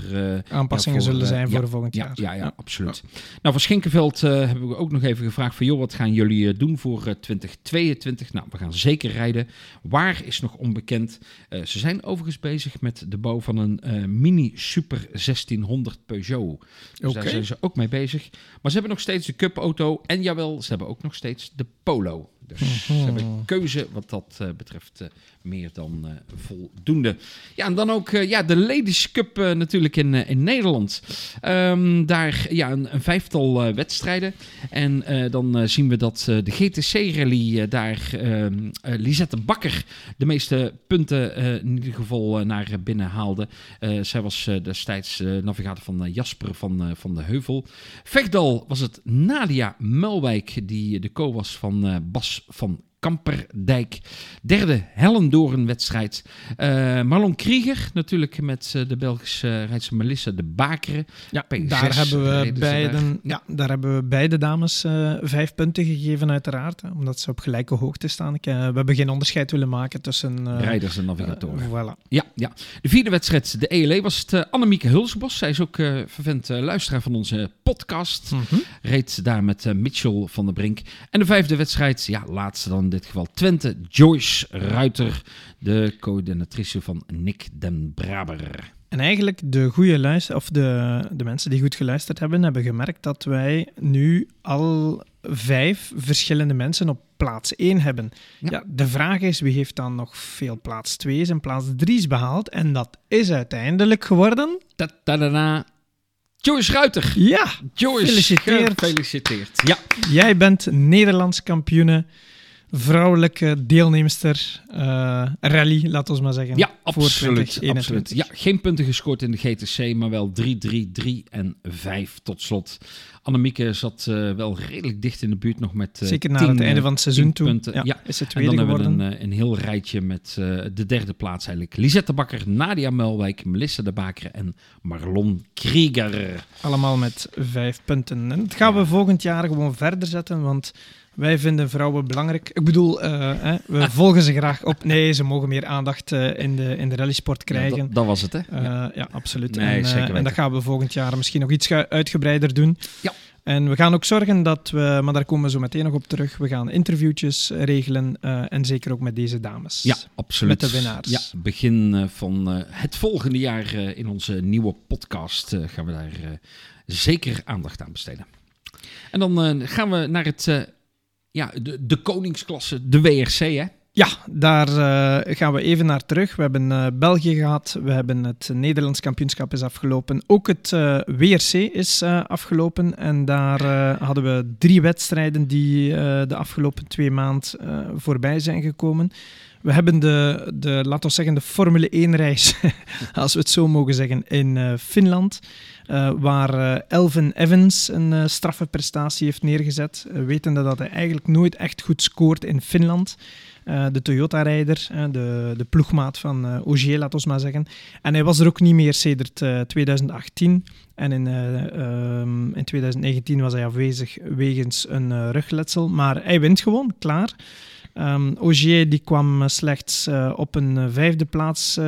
aanpassingen ja, voor, zullen zijn voor ja, de volgend ja, jaar. Ja, ja, absoluut. Nou, voor Schinkenveld hebben we ook nog even gevraagd: van joh, wat gaan jullie doen voor 2022? Nou, we gaan zeker rijden. Waar is nog onbekend. Uh, ze zijn overigens bezig met de bouw van een uh, mini Super 1600 Peugeot. Dus okay. daar zijn ze ook mee bezig. Maar ze hebben nog steeds de Cup-auto. En jawel, ze hebben ook nog steeds de Polo. Dus ze hebben keuze wat dat uh, betreft meer dan uh, voldoende. Ja, en dan ook ja, de Ladies Cup natuurlijk in, in Nederland. Um, daar ja, een, een vijftal wedstrijden. En dan zien we dat de GTC-rally daar ehm, Lisette Bakker de meeste punten in ieder geval naar binnen haalde. zij was destijds navigator van Jasper van, van de Heuvel. Vechtdal was het Nadia Mulwijk die de co was van Bas van Kamperdijk. Derde Hellendoorn-wedstrijd. Uh, Marlon Krieger, natuurlijk met uh, de Belgische rijdster Melissa de Bakeren. Ja, daar hebben, we beiden, ja, daar hebben we beide dames vijf punten gegeven, uiteraard. Hè, omdat ze op gelijke hoogte staan. Ik, we hebben geen onderscheid willen maken tussen... Rijders en navigatoren. voilà. Ja, ja. De vierde wedstrijd, de ELE, was het Annemieke Hulsbos. Zij is ook vervent luisteraar van onze podcast. Mm -hmm. Reed daar met Mitchell van der Brink. En de vijfde wedstrijd, ja, laatste dan in dit geval Twente, Joyce Ruiter, de coördinatrice van Nick den Braber. En eigenlijk de goede luister, of de, de mensen die goed geluisterd hebben, hebben gemerkt dat wij nu al vijf verschillende mensen op plaats 1 hebben. Ja. ja de vraag is, wie heeft dan nog veel plaats 2's en plaats 3's behaald? En dat is uiteindelijk geworden... Ta-da-da. Joyce Ruiter. Ja, Joyce, gefeliciteerd. gefeliciteerd. Ja. Jij bent Nederlands kampioene vrouwelijke deelnemster uh, rally, laten we maar zeggen. Ja, absoluut, absoluut. Ja, geen punten gescoord in de GTC, maar wel 3, 3, 3 en 5 tot slot. Annemieke zat uh, wel redelijk dicht in de buurt nog met uh, Zeker naar tien, het einde van het seizoen toe. Ja, ja. is het en dan tweede hebben we een, een heel rijtje met de derde plaats eigenlijk. Lisette Bakker, Nadia Melwijk, Melissa de Baker en Marlon Krieger. Allemaal met vijf punten. En dat gaan we volgend jaar gewoon verder zetten, want... Wij vinden vrouwen belangrijk. Ik bedoel, uh, hè, we ah. volgen ze graag op. Nee, ze mogen meer aandacht uh, in, de, in de rallysport krijgen. Ja, dat, dat, was het, hè? Uh, ja. ja, absoluut. Nee, en, en, dat gaan we volgend jaar misschien nog iets uitgebreider doen. Ja. En we gaan ook zorgen dat we, maar daar komen we zo meteen nog op terug, we gaan interviewtjes regelen en zeker ook met deze dames. Ja, absoluut. Met de winnaars. Ja, begin van het volgende jaar in onze nieuwe podcast gaan we daar zeker aandacht aan besteden. En dan gaan we naar het ja, de, de koningsklasse, de WRC, hè? Ja, daar uh, gaan we even naar terug. We hebben uh, België gehad, we hebben het Nederlands kampioenschap is afgelopen. Ook het uh, WRC is afgelopen en daar hadden we drie wedstrijden die de afgelopen twee maanden voorbij zijn gekomen. We hebben de, de laten we zeggen, de Formule 1-reis, [LAUGHS] als we het zo mogen zeggen, in Finland. Waar Elvin Evans een straffe prestatie heeft neergezet. wetende dat hij eigenlijk nooit echt goed scoort in Finland. Eh, de Toyota-rijder, de, de ploegmaat van uh, Ogier, laat ons maar zeggen. En hij was er ook niet meer sedert 2018. Eh, en in, ehm, in 2019 was hij afwezig wegens een rugletsel. Maar hij wint gewoon, klaar. Um, Ogier die kwam slechts op een vijfde plaats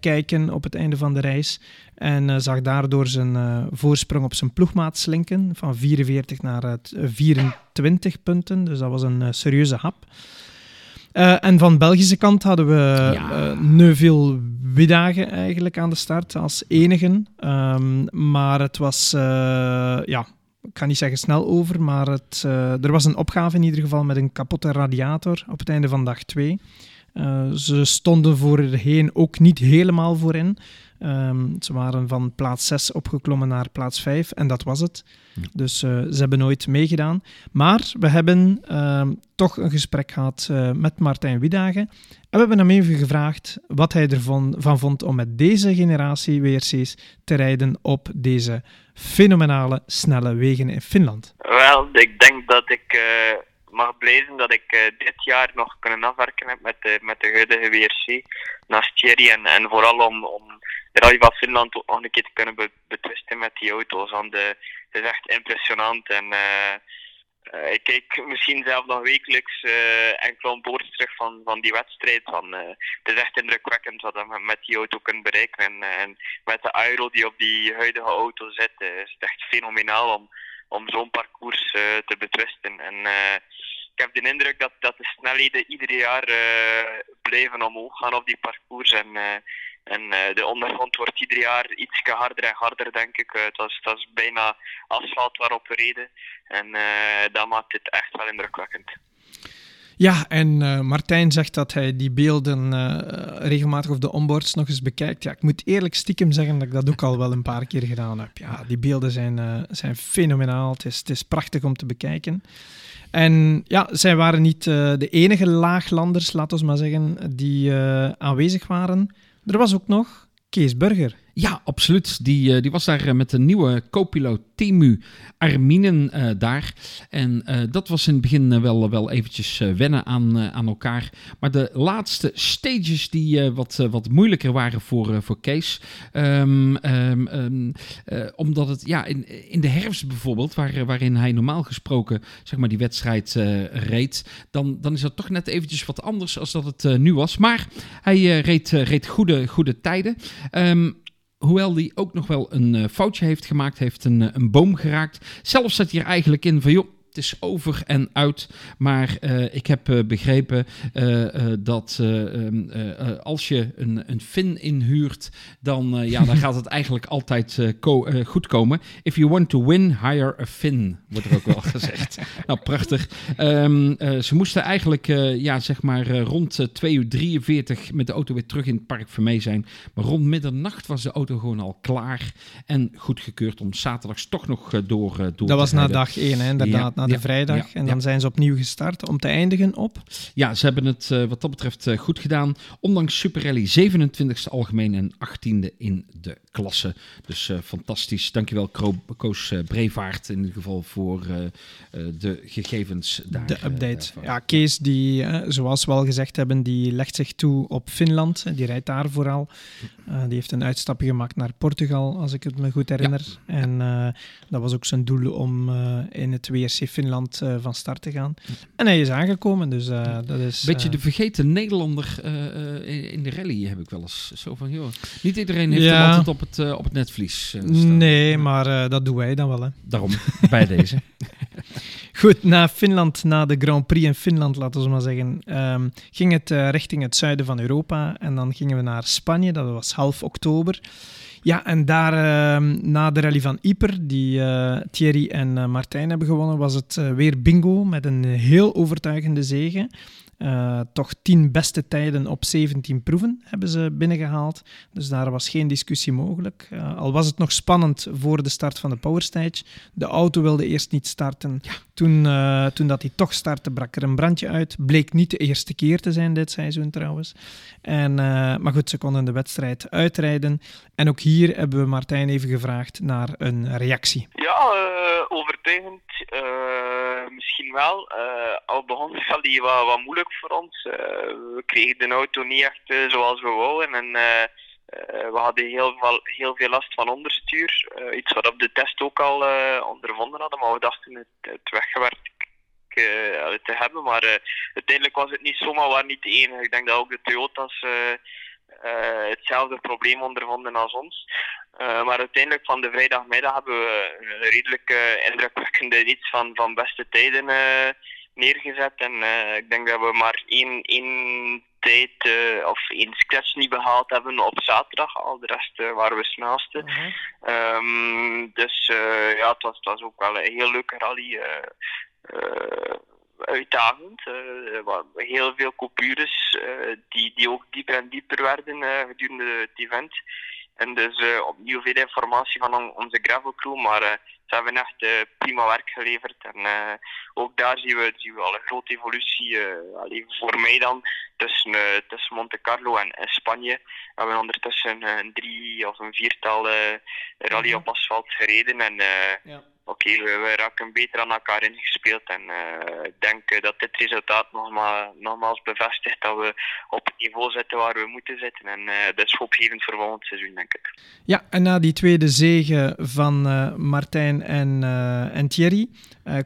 kijken op het einde van de reis. En zag daardoor zijn voorsprong op zijn ploegmaat slinken. Van 44 naar 24 punten. Dus dat was een serieuze hap. Uh, en van Belgische kant hadden we ja. uh, Neuville Wiedagen eigenlijk aan de start als enige. Um, maar het was, uh, ja, ik ga niet zeggen snel over, maar het, er was een opgave in ieder geval met een kapotte radiator op het einde van dag 2. ze stonden voorheen ook niet helemaal voorin. Um, ze waren van plaats 6 opgeklommen naar plaats 5 en dat was het. Dus uh, ze hebben nooit meegedaan. Maar we hebben uh, toch een gesprek gehad uh, met Martijn Wiedagen. En we hebben hem even gevraagd wat hij ervan van vond om met deze generatie WRC's te rijden op deze fenomenale snelle wegen in Finland. Wel, ik denk dat ik eh, mag blij zijn dat ik dit jaar nog kunnen afwerken heb met de, met de huidige WRC naast Thierry. En, en vooral om, om Rally van Finland ook nog een keer te kunnen be betwisten met die auto's. Want de, het is echt impressionant. En uh, uh, ik kijk misschien zelf nog wekelijks uh, enkele onboord terug van, van die wedstrijd. Van, het is echt indrukwekkend wat we met die auto kunnen bereiken. En, en met de aero die op die huidige auto zit, is het echt fenomenaal om, om zo'n parcours te betwisten. En ik heb de indruk dat, dat de snelheden ieder jaar blijven omhoog gaan op die parcours. En en uh, de ondergrond wordt ieder jaar iets harder en harder, denk ik. Uh, dat is bijna asfalt waarop we reden. En uh, dat maakt het echt wel indrukwekkend. Ja, en Martijn zegt dat hij die beelden regelmatig op de onboards nog eens bekijkt. Ja, ik moet eerlijk stiekem zeggen dat ik dat ook al wel een paar keer gedaan heb. Ja, die beelden zijn, zijn fenomenaal. Het is, het is prachtig om te bekijken. En ja, zij waren niet de enige laaglanders, laten we maar zeggen, die aanwezig waren. Er was ook nog Kees Burger. Ja, absoluut. Die, eh, die was daar eh, met een nieuwe co-piloot Temu Arminen uh, daar. En dat was in het begin wel, wel eventjes wennen aan, aan elkaar. Maar de laatste stages die wat, wat moeilijker waren voor, voor Kees. Um, um, um, omdat het ja, in, in de herfst bijvoorbeeld, waar, waarin hij normaal gesproken zeg maar, die wedstrijd reed, dan, dan is dat toch net eventjes wat anders als dat het nu was. Maar hij reed, reed goede, goede tijden. Hoewel hij ook nog wel een uh, foutje heeft gemaakt, heeft een, uh, een boom geraakt. Zelfs zat hij er eigenlijk in van, joh, het is over en uit. Maar uh, ik heb uh, begrepen uh, dat ehm, als je een, een fin inhuurt, dan, ja, dan [LAUGHS] gaat het eigenlijk altijd ko goed komen. If you want to win, hire a fin, wordt er ook wel [LAUGHS] gezegd. nou, prachtig. Um, ze moesten eigenlijk, ja, zeg maar, rond 2 uur 43 met de auto weer terug in het park voor mij zijn. Maar rond middernacht was de auto gewoon al klaar en goedgekeurd om zaterdags toch nog door, door Dat was na dag 1, hè, inderdaad. Ja na de ja, vrijdag. en dan zijn ze opnieuw gestart om te eindigen op? Ja, ze hebben het uh, wat dat betreft uh, goed gedaan. Ondanks Super Rally 27e algemeen en 18e in de klasse. Dus uh, fantastisch. Dankjewel Kro Koos Brevaart in ieder geval voor de gegevens daar. De update. ja, Kees die, zoals we al gezegd hebben, die legt zich toe op Finland. Die rijdt daar vooral. die heeft een uitstapje gemaakt naar Portugal, als ik het me goed herinner. En dat was ook zijn doel om in het WRC Finland uh, van start te gaan. En hij is aangekomen, dus uh, dat is... Beetje de vergeten Nederlander uh, in de rally heb ik wel eens. Zo van, joh, niet iedereen heeft ja. altijd op het, op het netvlies. Nee, maar dat doen wij dan wel, hè. Daarom, [LAUGHS] bij deze. [LAUGHS] Goed, na Finland, na de Grand Prix in Finland, laten we maar zeggen, um, ging het richting het zuiden van Europa. En dan gingen we naar Spanje, dat was half oktober. Ja, en daar uh, na de rally van Yper, die uh, Thierry en uh, Martijn hebben gewonnen, was het uh, weer bingo met een heel overtuigende zege. Uh, toch 10 beste tijden op 17 proeven hebben ze binnengehaald. Dus daar was geen discussie mogelijk. Uh, al was het nog spannend voor de start van de Power Stage. De auto wilde eerst niet starten. Ja. Toen, uh, toen dat hij toch startte, brak er een brandje uit. Bleek niet de eerste keer te zijn dit seizoen trouwens. En, maar goed, ze konden de wedstrijd uitrijden. En ook hier hebben we Martijn even gevraagd naar een reactie. Ja, overtuigend misschien wel. al begon [LAUGHS] het al wat, wat moeilijk voor ons. Eh, we kregen de auto niet echt eh, zoals we wouden. En eh, we hadden heel veel, heel veel last van onderstuur. iets wat op de test ook al ondervonden hadden. Maar we dachten het, het weggewerkt te hebben. Maar uiteindelijk was het niet zomaar waar niet de enige. Ik denk dat ook de Toyota's hetzelfde probleem ondervonden als ons. maar uiteindelijk van de vrijdagmiddag hebben we een redelijk indrukwekkende iets van, van beste tijden neergezet. En uh, ik denk dat we maar één, één tijd uh, of één scratch niet behaald hebben op zaterdag. Al de rest uh, waren we snelste. -huh. um, dus ja, het was, het was ook wel een heel leuke rally. uitdagend. heel veel coupures die, die ook dieper en dieper werden gedurende het event. En dus opnieuw veel informatie van on onze gravel crew, maar ze hebben echt uh, prima werk geleverd. En uh, ook daar zien we, zien we al een grote evolutie. Uh, voor mij dan tussen, tussen Monte Carlo en, en Spanje. We hebben ondertussen een drie of een viertal rally op asfalt gereden. En ja oké, we, raken beter aan elkaar ingespeeld. En uh, ik denk dat dit resultaat nogmaals, nogmaals bevestigt dat we op het niveau zitten waar we moeten zitten. En uh, dat is hoopgevend voor volgend seizoen, denk ik. Ja, en na die tweede zege van Martijn en, en Thierry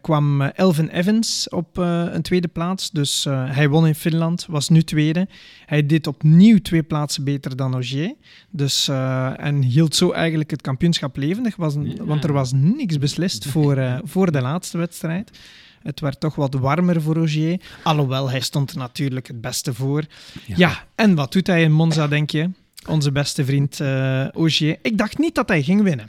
kwam Elvin Evans op een tweede plaats. Dus hij won in Finland, was nu tweede. Hij deed opnieuw twee plaatsen beter dan Ogier. Dus, en hield zo eigenlijk het kampioenschap levendig, was, ja. want er was niks beslist voor, voor de laatste wedstrijd. Het werd toch wat warmer voor Ogier. Alhoewel, hij stond er natuurlijk het beste voor. Ja, ja en wat doet hij in Monza, denk je? Onze beste vriend Ogier. Ik dacht niet dat hij ging winnen.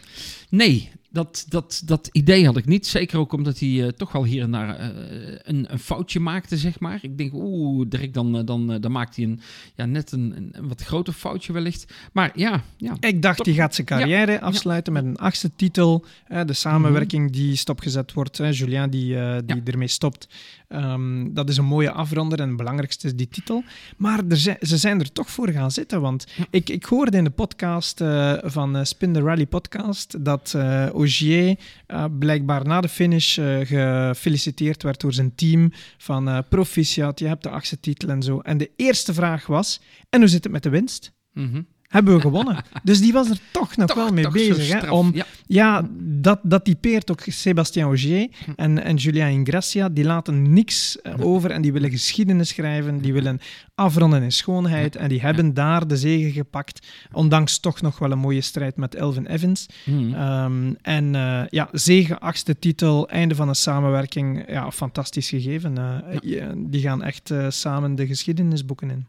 Nee, dat, dat, dat idee had ik niet. Zeker ook omdat hij uh, toch wel hier en daar uh, een, een, foutje maakte, zeg maar. Ik denk, oeh, Dirk, dan, uh, dan, dan maakt hij een, ja, net een, een, wat groter foutje wellicht. Maar ja. ja ik dacht, hij gaat zijn carrière ja, afsluiten ja. met een achtste titel. de samenwerking -hmm. die stopgezet wordt. Julien die, die ermee stopt. Um, dat is een mooie afronder en het belangrijkste is die titel. Maar er zijn, ze zijn er toch voor gaan zitten. Want ik, ik hoorde in de podcast van Spin the Rally podcast dat Ogier uh, blijkbaar na de finish uh, gefeliciteerd werd door zijn team van uh, proficiat, je hebt de achtste titel en zo. En de eerste vraag was, en hoe zit het met de winst? Mm -hmm hebben we gewonnen. dus die was er toch nog toch, wel mee bezig. Hè, om, ja, ja dat, dat typeert ook Sébastien Augier en, en Julien Ingracia. Die laten niks over en die willen geschiedenis schrijven. Die willen afronden in schoonheid. En die hebben daar de zegen gepakt. Ondanks toch nog wel een mooie strijd met Elvin Evans. Mm. Um, en uh, ja, zegen, achtste titel, einde van een samenwerking. Ja, fantastisch gegeven. Uh, die gaan echt uh, samen de geschiedenisboeken in.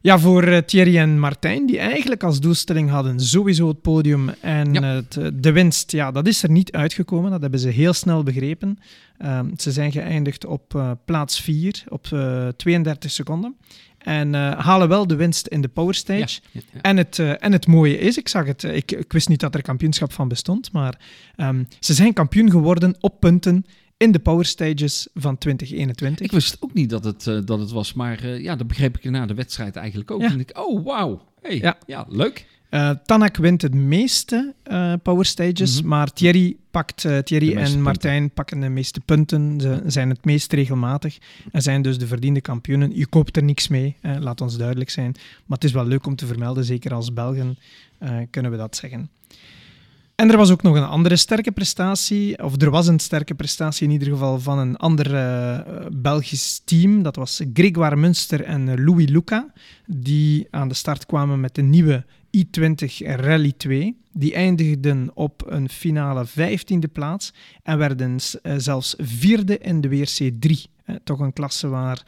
Ja, voor uh, Thierry en Martijn, die eigenlijk als doelstelling hadden sowieso het podium en ja. het, eh, de winst, ja, dat is er niet uitgekomen. Dat hebben ze heel snel begrepen. Um, ze zijn geëindigd op uh, plaats 4 op 32 seconden. En halen wel de winst in de Power Stage. Ja, ja, ja. En, het, en het mooie is, ik zag het, ik, ik wist niet dat er kampioenschap van bestond, maar um, ze zijn kampioen geworden op punten in de Power Stages van 2021. Ik wist ook niet dat het, uh, dat het was, maar uh, ja, dat begreep ik na de wedstrijd eigenlijk ook. Ja. En ik, oh, wauw. Hey, ja. ja, leuk. Uh, Tanak wint het meeste Power Stages, mm -hmm. maar Thierry, pakt, Thierry en Martijn pakken de meeste punten. Ze zijn het meest regelmatig en zijn dus de verdiende kampioenen. Je koopt er niks mee, laat ons duidelijk zijn. Maar het is wel leuk om te vermelden, zeker als Belgen kunnen we dat zeggen. En er was ook nog een andere sterke prestatie, of er was een sterke prestatie in ieder geval van een ander uh, Belgisch team. Dat was Grégoire Munster en Louis Luca, die aan de start kwamen met de nieuwe i20 Rally 2. Die eindigden op een finale 15e plaats en werden uh, zelfs vierde in de WRC 3. Uh, toch een klasse waar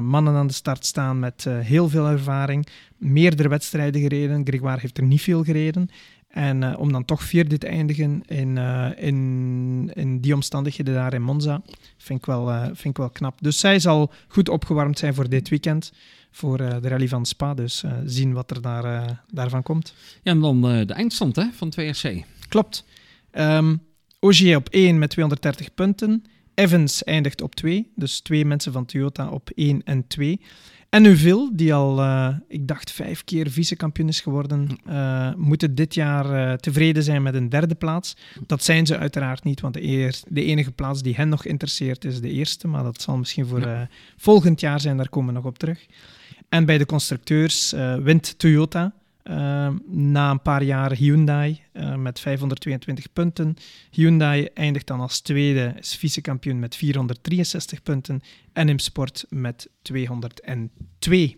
mannen aan de start staan met heel veel ervaring, meerdere wedstrijden gereden. Grégoire heeft er niet veel gereden. En om dan toch vierde te eindigen in, in, in die omstandigheden daar in Monza, vind ik, wel, vind ik wel knap. Dus zij zal goed opgewarmd zijn voor dit weekend voor de rally van Spa. Dus zien wat er daar, daarvan komt. Ja, en dan de eindstand hè, van 2RC. Klopt. Um, Ogier op 1 met 230 punten. Evans eindigt op 2, dus twee mensen van Toyota op 1 en 2. En Neuville, die al, uh, ik dacht, vijf keer vice-kampioen is geworden, uh, moeten dit jaar uh, tevreden zijn met een derde plaats. Dat zijn ze uiteraard niet, want de, eer, de, enige plaats die hen nog interesseert is de eerste. Maar dat zal misschien voor volgend jaar zijn, daar komen we nog op terug. En bij de constructeurs wint Toyota Ehm, na een paar jaar Hyundai uh, met 522 punten. Hyundai eindigt dan als tweede, is vice-kampioen met 463 punten. En Sport met 202.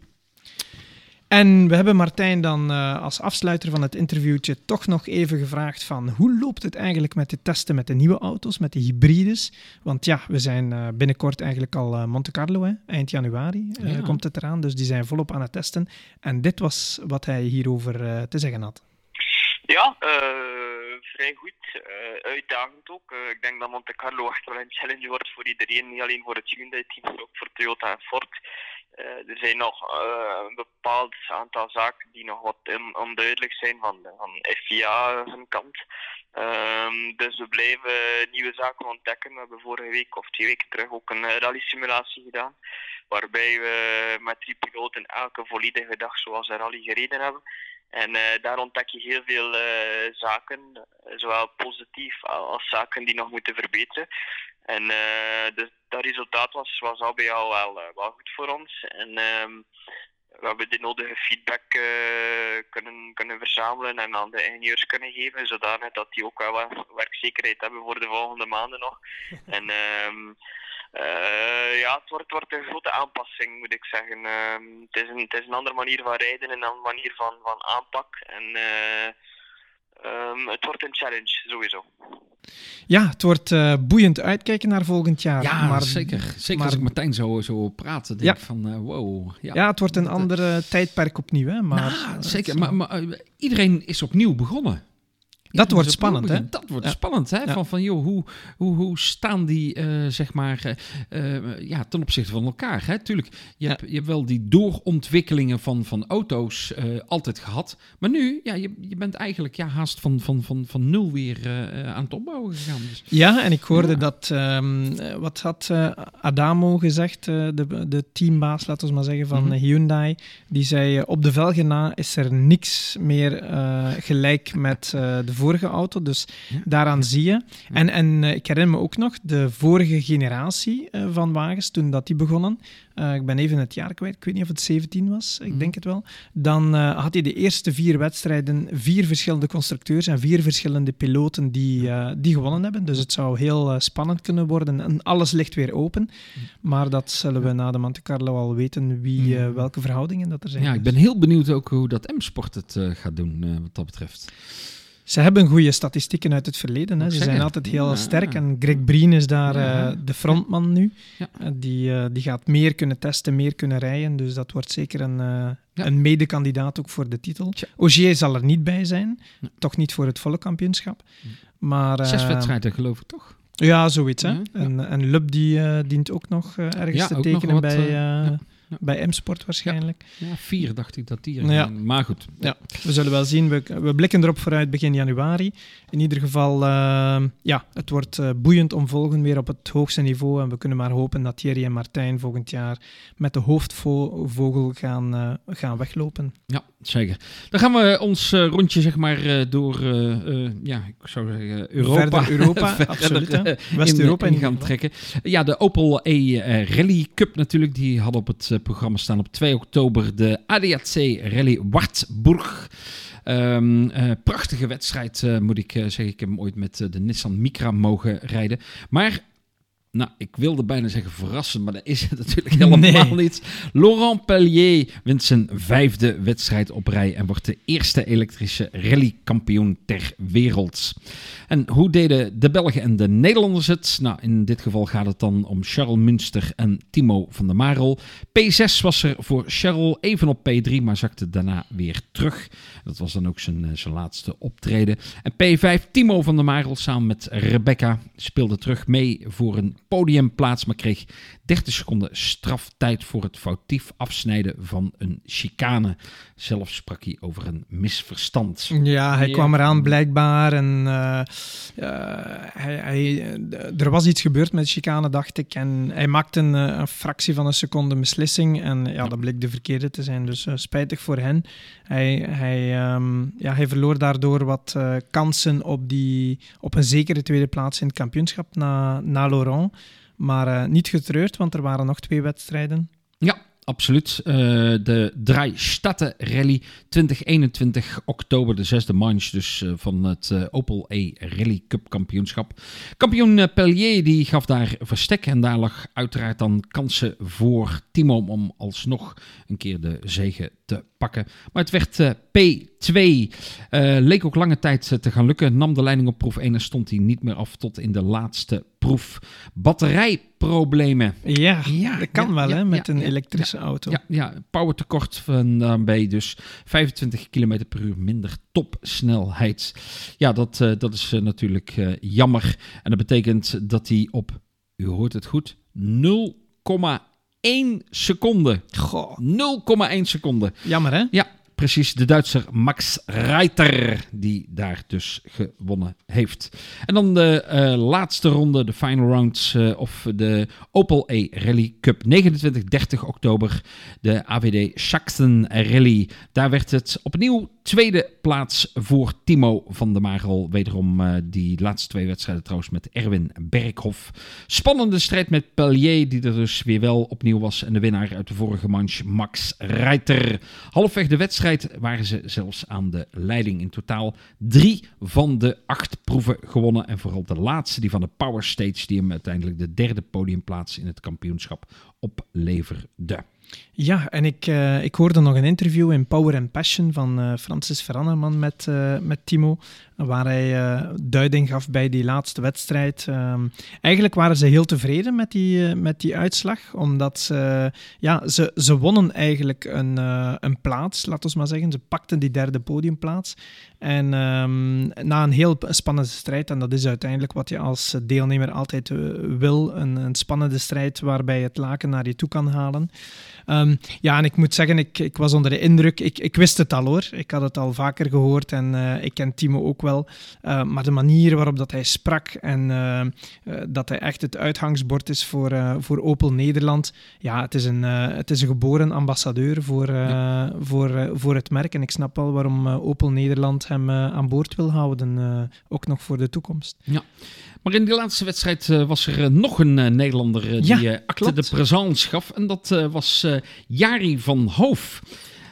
En we hebben Martijn dan uh, als afsluiter van het interviewtje toch nog even gevraagd van hoe loopt het eigenlijk met de testen met de nieuwe auto's, met de hybrides? Want ja, we zijn uh, binnenkort eigenlijk al uh, Monte Carlo, hè? eind januari ja. komt het eraan, dus die zijn volop aan het testen. En dit was wat hij hierover te zeggen had. Ja, vrij goed. uitdagend ook. ik denk dat Monte Carlo echt wel een challenge wordt voor iedereen, niet alleen voor het Hyundai-team, maar ook voor Toyota en Ford. Uh, er zijn nog uh, een bepaald aantal zaken die nog wat onduidelijk zijn van, van FIA kant. Um, dus we blijven nieuwe zaken ontdekken. We hebben vorige week of twee weken terug ook een rally simulatie gedaan. Waarbij we met drie piloten elke volledige dag zoals een rally gereden hebben. En daar ontdek je heel veel zaken, zowel positief als zaken die nog moeten verbeteren. En uh, dus dat resultaat was, was al bij jou wel, uh, wel goed voor ons. En uh, we hebben de nodige feedback uh, kunnen, kunnen verzamelen en aan de ingenieurs kunnen geven, zodanig dat die ook wel wat werkzekerheid hebben voor de volgende maanden nog. [LAUGHS] en um, ja, het wordt, wordt een grote aanpassing, moet ik zeggen. Um, het, is een, het is een andere manier van rijden en een andere manier van, van aanpak. En um, het wordt een challenge, sowieso. Ja, het wordt uh, boeiend uitkijken naar volgend jaar. Ja, maar, zeker. Zeker maar, als ik Martijn zo, zo praat, denk ja. ik van uh, wow. Ja. ja, het wordt een andere tijdperk opnieuw. Hè, maar, nou, zeker, maar, maar uh, iedereen is opnieuw begonnen. Dat wordt spannend, hè? Dat wordt spannend, hè? Van, van, joh, hoe, hoe, hoe staan die, uh, zeg maar, uh, ja, ten opzichte van elkaar, hè? Tuurlijk, je, hebt, je hebt wel die doorontwikkelingen van, van auto's uh, altijd gehad. Maar nu, ja, je, je bent eigenlijk ja, haast van, van, van, van nul weer aan het opbouwen gegaan. Dus. Ja, en ik hoorde ja. dat, um, wat had Adamo gezegd, de, de teambaas, laten we maar zeggen, van mm -hmm. Hyundai. Die zei, op de velgen na is er niks meer gelijk met de vorige auto. Dus daaraan zie je. En, en uh, ik herinner me ook nog de vorige generatie uh, van wagens, toen dat die begonnen. Uh, ik ben even het jaar kwijt, ik weet niet of het 17 was, ik mm. denk het wel. Dan had hij de eerste vier wedstrijden vier verschillende constructeurs en vier verschillende piloten die, die gewonnen hebben. Dus het zou heel spannend kunnen worden en alles ligt weer open. Maar dat zullen we na de Monte Carlo al weten wie, welke verhoudingen dat er zijn. Ja, ik ben heel benieuwd ook hoe dat M-Sport het gaat doen wat dat betreft. Ze hebben goede statistieken uit het verleden. Hè. Ze zijn altijd heel ja, sterk. En Greg Breen is daar ja, uh, de frontman nu. Ja. Uh, die, uh, die gaat meer kunnen testen, meer kunnen rijden. Dus dat wordt zeker een, een medekandidaat ook voor de titel. Ogier zal er niet bij zijn. Toch niet voor het volle kampioenschap. Maar, Zes wedstrijden geloof ik toch? Ja, zoiets. Hè? En, en Lub die dient ook nog ergens te tekenen wat, bij bij M-Sport waarschijnlijk. Ja, vier dacht ik dat die ja. Maar goed. Ja, we zullen wel zien. We, we blikken erop vooruit begin januari. In ieder geval, uh, ja, het wordt uh, boeiend om volgen weer op het hoogste niveau. En we kunnen maar hopen dat Thierry en Martijn volgend jaar met de hoofdvogel gaan, uh, gaan weglopen. Ja, zeker. Dan gaan we ons rondje zeg maar door, ja, ik zou zeggen Europa. Verder [LAUGHS] Europa, absoluut. West-Europa in, in gaan trekken. Ja, de Opel E Rally Cup natuurlijk, die had op het programma staan op 2 oktober de ADAC Rally Wartburg. Um, prachtige wedstrijd, uh, moet ik uh, zeggen. Ik heb hem ooit met de Nissan Micra mogen rijden. Maar nou, ik wilde bijna zeggen verrassen, maar dat is het [LAUGHS] natuurlijk helemaal Nee. niet. Laurent Pellier wint zijn vijfde wedstrijd op rij en wordt de eerste elektrische rallykampioen ter wereld. En hoe deden de Belgen en de Nederlanders het? Nou, in dit geval gaat het dan om Charles Münster en Timo van der Marel. P6 was er voor Charles, even op P3, maar zakte daarna weer terug. Dat was dan ook zijn, eh, zijn laatste optreden. En P5, Timo van der Marel samen met Rebecca speelde terug mee voor een podiumplaats, maar kreeg 30 seconden straftijd voor het foutief afsnijden van een chicane. Zelf sprak hij over een misverstand. Ja, hij Ja. kwam eraan blijkbaar en eh, eh, hij, hij, eh, er was iets gebeurd met de chicane, dacht ik. En hij maakte een, een fractie van een seconde beslissing en ja, dat bleek de verkeerde te zijn. Dus spijtig voor hen. Hij, hij, ehm, ja, hij verloor daardoor wat eh, kansen op, die, op een zekere tweede plaats in het kampioenschap na, na Laurent. Maar eh, niet getreurd, want er waren nog twee wedstrijden. Ja, absoluut. Eh, de Drei Statten Rally 2021 oktober, de zesde manche dus eh, van het Opel E Rally Cup kampioenschap. Kampioen Pellier die gaf daar verstek en daar lag uiteraard dan kansen voor Timo om alsnog een keer de zegen te pakken. Maar het werd eh, P2. Eh, leek ook lange tijd eh, te gaan lukken. Nam de leiding op proef 1 en stond hij niet meer af tot in de laatste proef. Batterijproblemen. Ja, Ja, dat kan ja, wel ja, hè, met een elektrische auto. Ja, ja powertekort van daarbij dus 25 km per uur minder topsnelheid. Ja, dat, dat is natuurlijk jammer. En dat betekent dat hij op, u hoort het goed, 0,1 seconde. Goh, 0,1 seconde. jammer hè? Ja, precies. De Duitser Max Reiter, die daar dus gewonnen heeft. En dan de eh, laatste ronde, de final rounds eh, of de Opel E Rally Cup. 29, 30 oktober, de AWD Schachten Rally. Daar werd het opnieuw tweede plaats voor Timo van der Marel. Wederom eh, die laatste twee wedstrijden trouwens met Erwin Berghoff. Spannende strijd met Pellier, die er dus weer wel opnieuw was. En de winnaar uit de vorige manche, Max Reiter. Halfweg de wedstrijd waren ze zelfs aan de leiding. In totaal drie van de acht proeven gewonnen. En vooral de laatste, die van de Power Stage, die hem uiteindelijk de derde podiumplaats in het kampioenschap opleverde. Ja, en ik, eh, ik hoorde nog een interview in Power and Passion van eh, Francis Veranneman met, eh, met Timo, waar hij duiding gaf bij die laatste wedstrijd. Ehm, eigenlijk waren ze heel tevreden met die, met die uitslag, omdat ze, ja, ze, ze wonnen eigenlijk een, een plaats, laten we maar zeggen. Ze pakten die derde podiumplaats. En ehm, na een heel spannende strijd, en dat is uiteindelijk wat je als deelnemer altijd eh, wil, een, een spannende strijd waarbij je het laken naar je toe kan halen. Ehm, ja, en ik moet zeggen, ik, ik was onder de indruk. Ik, ik wist het al hoor. Ik had het al vaker gehoord en eh, ik ken Timo ook wel. Uh, maar de manier waarop dat hij sprak en uh, uh, dat hij echt het uitgangsbord is voor, eh, voor Opel Nederland. Ja, het is een, eh, het is een geboren ambassadeur voor, ja. voor, voor het merk. En ik snap wel waarom Opel Nederland hem aan boord wil houden, ook nog voor de toekomst. Ja. Maar in die laatste wedstrijd uh, was er nog een Nederlander die ja, acte de présence gaf. En dat was Jari van Hoof.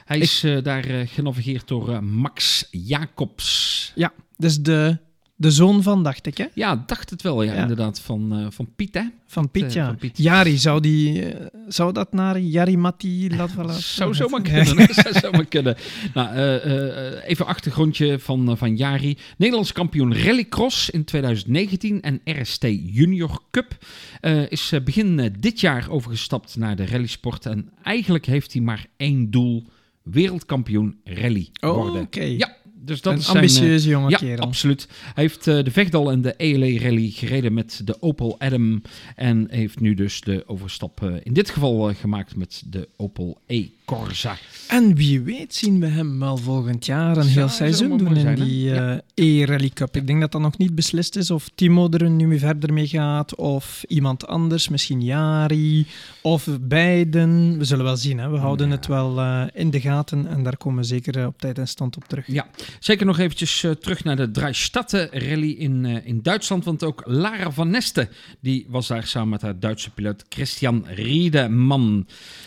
Hij Ik... is daar genavigeerd door Max Jacobs. Ja, dus de, de zoon van, dacht ik, hè? Ja, dacht het wel, ja, ja. inderdaad. Van, van Piet, hè? Van Piet, ja. Van Piet. Jari, zou, die, zou dat naar Jari Matti laten [LAUGHS] Zou zomaar kunnen. [LAUGHS] zou zomaar kunnen. Nou, uh, even achtergrondje van, van Jari. Nederlands kampioen rallycross in 2019 en RST Junior Cup. Is begin dit jaar overgestapt naar de rallysport. En eigenlijk heeft hij maar één doel. Wereldkampioen rally oh, worden. Okay. Ja, dus dat een is ambitieuze zijn, jonge ja, kerel. absoluut. Hij heeft uh, de Vegdal en de ELE Rally gereden met de Opel Adam. En heeft nu dus de overstap uh, in dit geval uh, gemaakt met de Opel E Corsa. En wie weet zien we hem wel volgend jaar een heel seizoen doen in zijn, die ja. E-Rally Cup. Ik denk dat dat nog niet beslist is of Timo er nu verder mee gaat of iemand anders, misschien Jari of beiden. We zullen wel zien. Hè? We houden het wel in de gaten en daar komen we zeker op tijd en stand op terug. Ja, zeker nog eventjes uh, terug naar de Dreistatten Rally in, uh, in Duitsland, want ook Lara van Neste die was daar samen met haar Duitse piloot Christian Riedeman.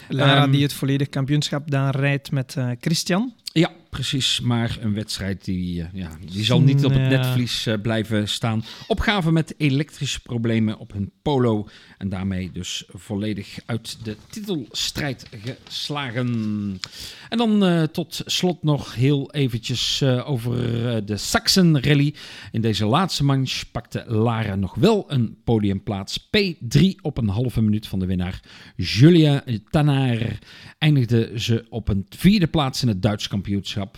Lara um, die het volledig kampioenschap daar rijdt met uh, Christian. Ja, precies. Maar een wedstrijd die, uh, ja, die zal niet op het Ja. netvlies uh, blijven staan. Opgave met elektrische problemen op hun polo. En daarmee dus volledig uit de titelstrijd geslagen. En dan uh, tot slot nog heel eventjes over de Saxon Rally. In deze laatste manche pakte Lara nog wel een podiumplaats. P3 op een halve minuut van de winnaar. Julia Tanner eindigde ze op een vierde plaats in het Duits kampioenschap.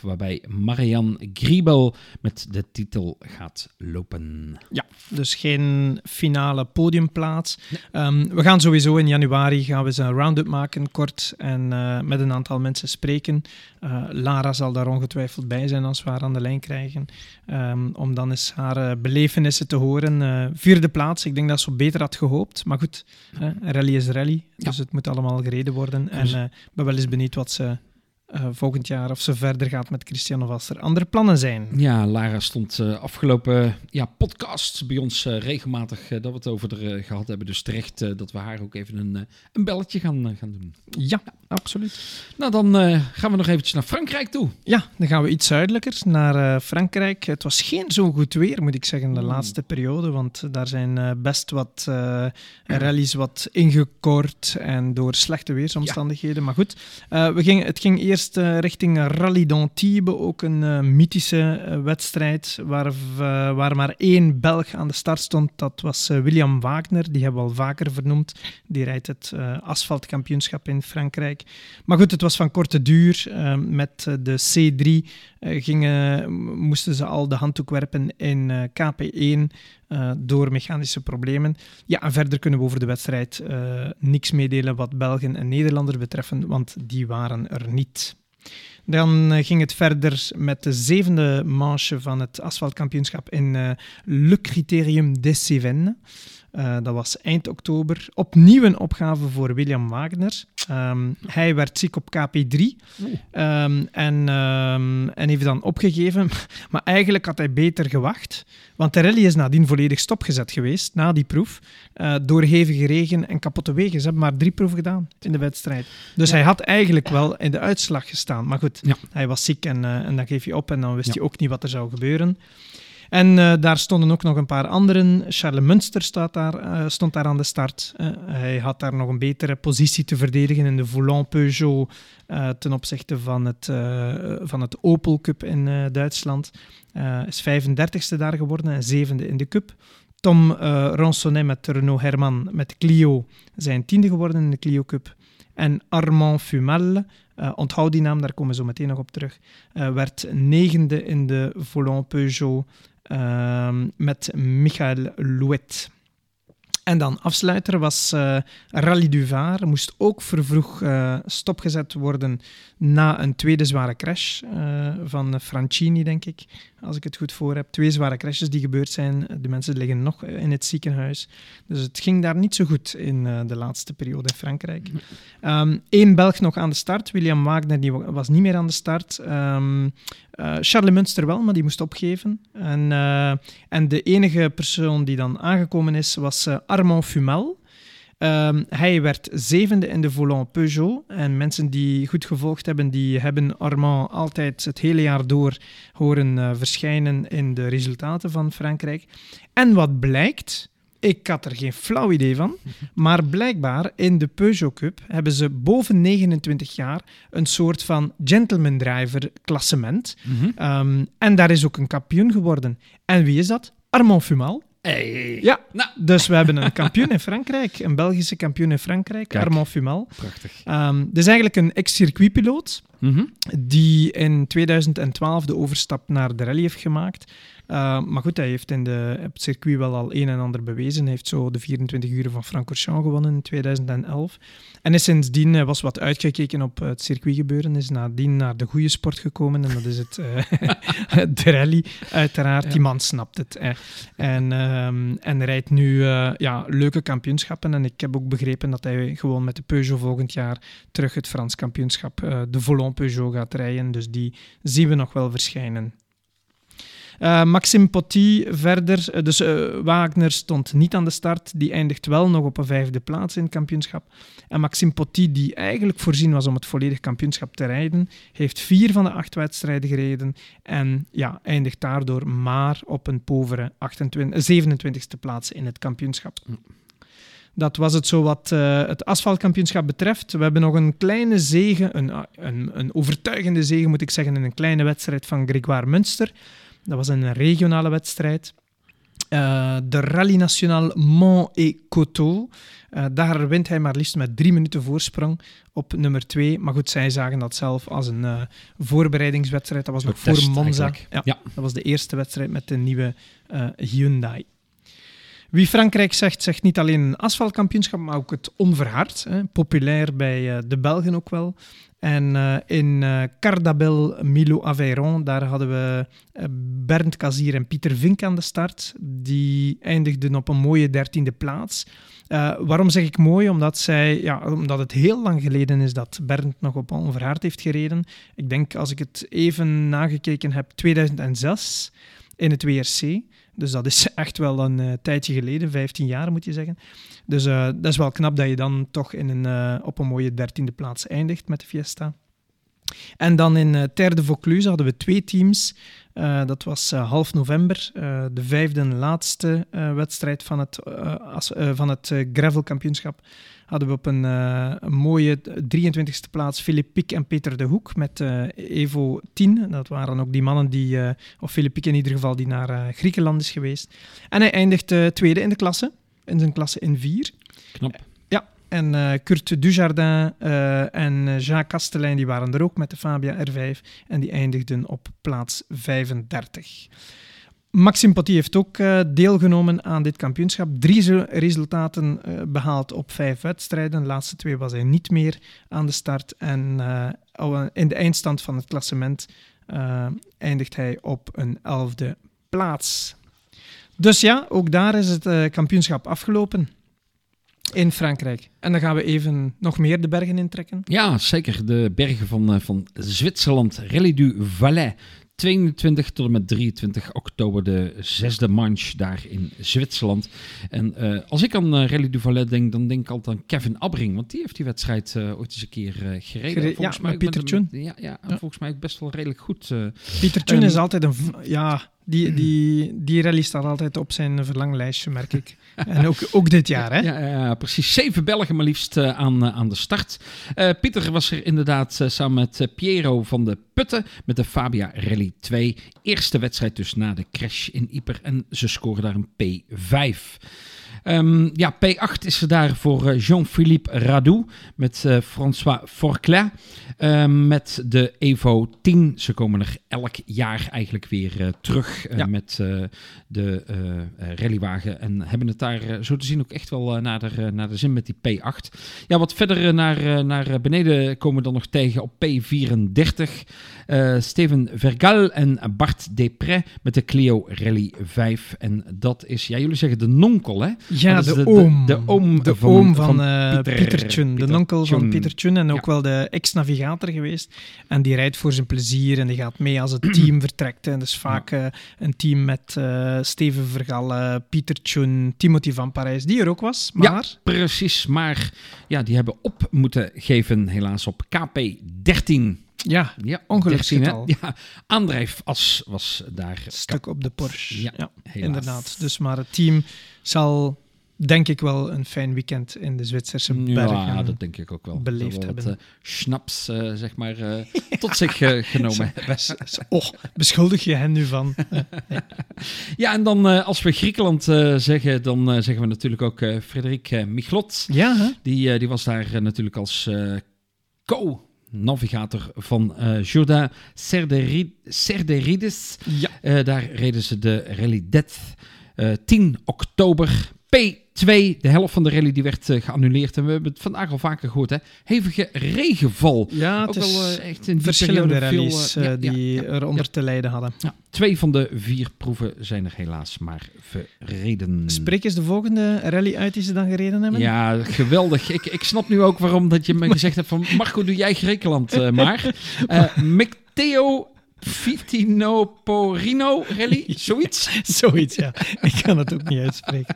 Waarbij Marianne Griebel met de titel gaat lopen. Ja, dus geen finale podiumplaats. Nee. Um, we gaan sowieso in januari gaan we eens een round-up maken, kort, en uh, met een aantal mensen spreken. Uh, Lara zal daar ongetwijfeld bij zijn als we haar aan de lijn krijgen. Um, om dan eens haar uh, belevenissen te horen. Vierde plaats, ik denk dat ze beter had gehoopt. Maar goed, rally is rally, dus ja. het moet allemaal gereden worden. En ik ben wel eens benieuwd wat ze uh, volgend jaar of ze verder gaat met Christian of als er andere plannen zijn. Ja, Lara stond uh, afgelopen ja, podcast bij ons uh, regelmatig dat we het over er gehad hebben. Dus terecht dat we haar ook even een, een belletje gaan, gaan doen. Ja, absoluut. Nou, dan gaan we nog eventjes naar Frankrijk toe. Ja, dan gaan we iets zuidelijker naar Frankrijk. Het was geen zo goed weer, moet ik zeggen, de mm. laatste periode. Want daar zijn best wat rallies wat ingekort en door slechte weersomstandigheden. Ja. Maar goed, we gingen, het ging eerst richting Rallye d'Antibes, ook een mythische wedstrijd waar, waar maar één Belg aan de start stond. Dat was William Wagner, die hebben we al vaker vernoemd. Die rijdt het asfaltkampioenschap in Frankrijk. Maar goed, het was van korte duur. met de C3 gingen, moesten ze al de handdoek werpen in KP1. Uh, door mechanische problemen. Ja, en verder kunnen we over de wedstrijd niks meedelen wat Belgen en Nederlanders betreffen, want die waren er niet. Dan ging het verder met de zevende manche van het asfaltkampioenschap in Le Criterium des Cévennes. Uh, dat was eind oktober. Opnieuw een opgave voor William Wagner. Um, hij werd ziek op KP3 um, en, um, en heeft dan opgegeven. [LAUGHS] Maar eigenlijk had hij beter gewacht. Want de rally is nadien volledig stopgezet geweest, na die proef. Uh, door hevige regen en kapotte wegen. Ze hebben maar drie proeven gedaan in de wedstrijd. Dus ja. hij had eigenlijk wel in de uitslag gestaan. Maar goed, ja. hij was ziek en, uh, en dan geef je op. En dan wist ja. hij ook niet wat er zou gebeuren. En uh, daar stonden ook nog een paar anderen. Charles Munster staat daar, uh, stond daar aan de start. Uh, hij had daar nog een betere positie te verdedigen in de Volant Peugeot ten opzichte van het, van het Opel Cup in Duitsland. is 35ste daar geworden en zevende in de Cup. Tom Ronsonnet met Renault Herman met Clio zijn tiende geworden in de Clio Cup. En Armand Fumal, uh, onthoud die naam, daar komen we zo meteen nog op terug, uh, werd negende in de Volant Peugeot uh, met Michael Louet. En dan afsluiter was uh, Rally. Moest ook vervroeg uh, stopgezet worden na een tweede zware crash uh, van Francini, denk ik. Als ik het goed voor heb. Twee zware crashes die gebeurd zijn. De mensen liggen nog in het ziekenhuis. Dus het ging daar niet zo goed in de laatste periode in Frankrijk. Eén um, Belg nog aan de start. William Wagner die was niet meer aan de start. Um, Uh, Charles Munster wel, maar die moest opgeven. En, uh, en de enige persoon die dan aangekomen is, was Armand Fumel. Um, hij werd zevende in de Volant Peugeot. En mensen die goed gevolgd hebben, die hebben Armand altijd het hele jaar door horen verschijnen in de resultaten van Frankrijk. En wat blijkt... Ik had er geen flauw idee van. Maar blijkbaar in de Peugeot Cup hebben ze boven 29 jaar een soort van gentleman driver klassement. Mm-hmm. Um, en daar is ook een kampioen geworden. En wie is dat? Armand Fumal. Hey. Ja, nou. dus we hebben een kampioen in Frankrijk, een Belgische kampioen in Frankrijk, Kijk. Armand Fumal. Prachtig. Um, dus eigenlijk een ex-circuitpiloot mm-hmm. die in 2012 de overstap naar de rally heeft gemaakt. Uh, maar goed, hij heeft in de, op het circuit wel al een en ander bewezen. Hij heeft zo de 24 uur van Francorchamps gewonnen in 2011. En is sindsdien uh, was wat uitgekeken op het circuitgebeuren. Is nadien naar de goede sport gekomen. En dat is het, [LAUGHS] uh, de rally, uiteraard. Ja. Die man snapt het. Eh. En, um, en rijdt nu ja, leuke kampioenschappen. En ik heb ook begrepen dat hij gewoon met de Peugeot volgend jaar terug het Frans kampioenschap, de Volant Peugeot, gaat rijden. Dus die zien we nog wel verschijnen. Uh, Maxime Potty verder. Uh, dus uh, Wagner stond niet aan de start. Die eindigt wel nog op een vijfde plaats in het kampioenschap. En Maxime Potty, die eigenlijk voorzien was om het volledig kampioenschap te rijden, heeft vier van de acht wedstrijden gereden. En ja, eindigt daardoor maar op een povere 28, 27e plaats in het kampioenschap. Dat was het zo wat uh, het asfaltkampioenschap betreft. We hebben nog een kleine zegen, een, een, een overtuigende zegen moet ik zeggen, in een kleine wedstrijd van Grégoire Munster. Dat was een regionale wedstrijd. Uh, de Rallye Nationale Mont et Coteau. Uh, daar wint hij maar liefst met drie minuten voorsprong op nummer twee. Maar goed, zij zagen dat zelf als een uh, voorbereidingswedstrijd. Dat was nog voor Monza. Ja, ja, Dat was de eerste wedstrijd met de nieuwe Hyundai. Wie Frankrijk zegt, zegt niet alleen een asfaltkampioenschap, maar ook het onverhard. Hè. Populair bij de Belgen ook wel. En uh, in uh, Cardabel Milo Aveyron, daar hadden we Bernd Kazier en Pieter Vink aan de start. Die eindigden op een mooie dertiende plaats. waarom zeg ik mooi? Omdat, zij, ja, omdat het heel lang geleden is dat Bernd nog op onverhaard heeft gereden. Ik denk, als ik het even nagekeken heb, 2006 in het WRC. Dus dat is [LAUGHS] echt wel een uh, tijdje geleden, 15 jaar moet je zeggen. Dus uh, dat is wel knap dat je dan toch in een, uh, op een mooie dertiende plaats eindigt met de Fiesta. En dan in uh, Terre de Vaucluse hadden we twee teams. Dat was half november, de vijfde en laatste wedstrijd van het, van het gravelkampioenschap. Hadden we op een, een mooie 23e plaats Philippe Piek en Peter de Hoek met Evo 10. Dat waren ook die mannen die, of Philippe Piek in ieder geval, die naar Griekenland is geweest. En hij eindigt tweede in de klasse, in zijn klasse in 4. Knap. En uh, Kurt Dujardin en Jacques Kastelein die waren er ook met de Fabia R5 en die eindigden op plaats 35. Maxime Potty heeft ook uh, deelgenomen aan dit kampioenschap. Drie resultaten behaald op vijf wedstrijden. De laatste twee was hij niet meer aan de start. En in de eindstand van het klassement eindigt hij op een elfde plaats. Dus ja, ook daar is het kampioenschap afgelopen. In Frankrijk. En dan gaan we even nog meer de bergen intrekken. Ja, zeker. De bergen van, van Zwitserland. Rallye du Valais. 22 tot en met 23 oktober de zesde manche daar in Zwitserland. En uh, als ik aan uh, Rally du Valais denk, dan denk ik altijd aan Kevin Abbring. Want die heeft die wedstrijd uh, ooit eens een keer gereden. Gere volgens ja, mij Pieter Tjun. Ja, ja, ja, volgens mij best wel redelijk goed. Pieter Tjun is altijd een... Ja, die, die, [CLEARS THROAT] die rally staat altijd op zijn verlanglijstje, merk ik. En ook, ook dit jaar, hè? Ja, precies. Zeven Belgen maar liefst uh, aan, uh, aan de start. Uh, Pieter was er inderdaad samen met Piero van de Putten met de Fabia Rally 2. Eerste wedstrijd dus na de crash in Yper. En ze scoren daar een P5. Um, ja, P8 is er daar voor Jean-Philippe Radou met uh, François Forclais. Uh, met de Evo 10. Ze komen er elk jaar eigenlijk weer uh, terug ja. met de rallywagen. En hebben het daar zo te zien ook echt wel naar, de, naar de zin met die P8. Ja, wat verder naar, naar beneden komen we dan nog tegen op P34. Steven Vergal en Bart Depré met de Clio Rally 5. En dat is, ja, jullie zeggen de nonkel, hè? Ja, de, de, oom. De, de, oom de van, oom van, van uh, Pieter, Tjun. De onkel van Pieter Tjun en ook ja. wel de ex-navigator geweest. En die rijdt voor zijn plezier en die gaat mee als het team [CLEARS THROAT] vertrekt. En dus vaak ja. uh, een team met Steven Vergalle, Pieter Tjun, Timothy van Parijs, die er ook was. Maar... Ja, precies. Maar ja, die hebben op moeten geven helaas op KP13. Ja, ja ongeluksgetal. Ja, aandrijf as was daar. Stuk op de Porsche. Ja, ja inderdaad. Dus maar het team zal denk ik wel een fijn weekend in de Zwitserse bergen. Ja, dat denk ik ook wel. Beleefd hebben. Wat, uh, schnaps, uh, zeg maar, [LAUGHS] uh, tot zich genomen. [LAUGHS] oh, beschuldig je hen nu van? [LAUGHS] ja, en dan als we Griekenland zeggen, dan zeggen we natuurlijk ook Frederik Michlot. Ja, hè? Die, die was daar natuurlijk als co navigator van uh, Jourdain Cerderides. Ja. Uh, daar reden ze de Rally Death uh, 10 oktober. P2, de helft van de rally die werd uh, geannuleerd. En we hebben het vandaag al vaker gehoord. Hè? Hevige regenval. Ja, het Ook is wel, echt in verschillende rallies veel, ja, die ja, eronder te lijden hadden. twee van de vier proeven zijn er helaas maar verreden. Spreek eens de volgende rally uit die ze dan gereden hebben. Ja, geweldig. ik, ik snap nu ook waarom dat je me [LAUGHS] gezegd hebt van... Marco, doe jij Griekenland maar. [LAUGHS] Uh, Theo Vitino Porino Rally, [LAUGHS] zoiets. Zoiets, ja. [LAUGHS] Ik kan het ook niet uitspreken.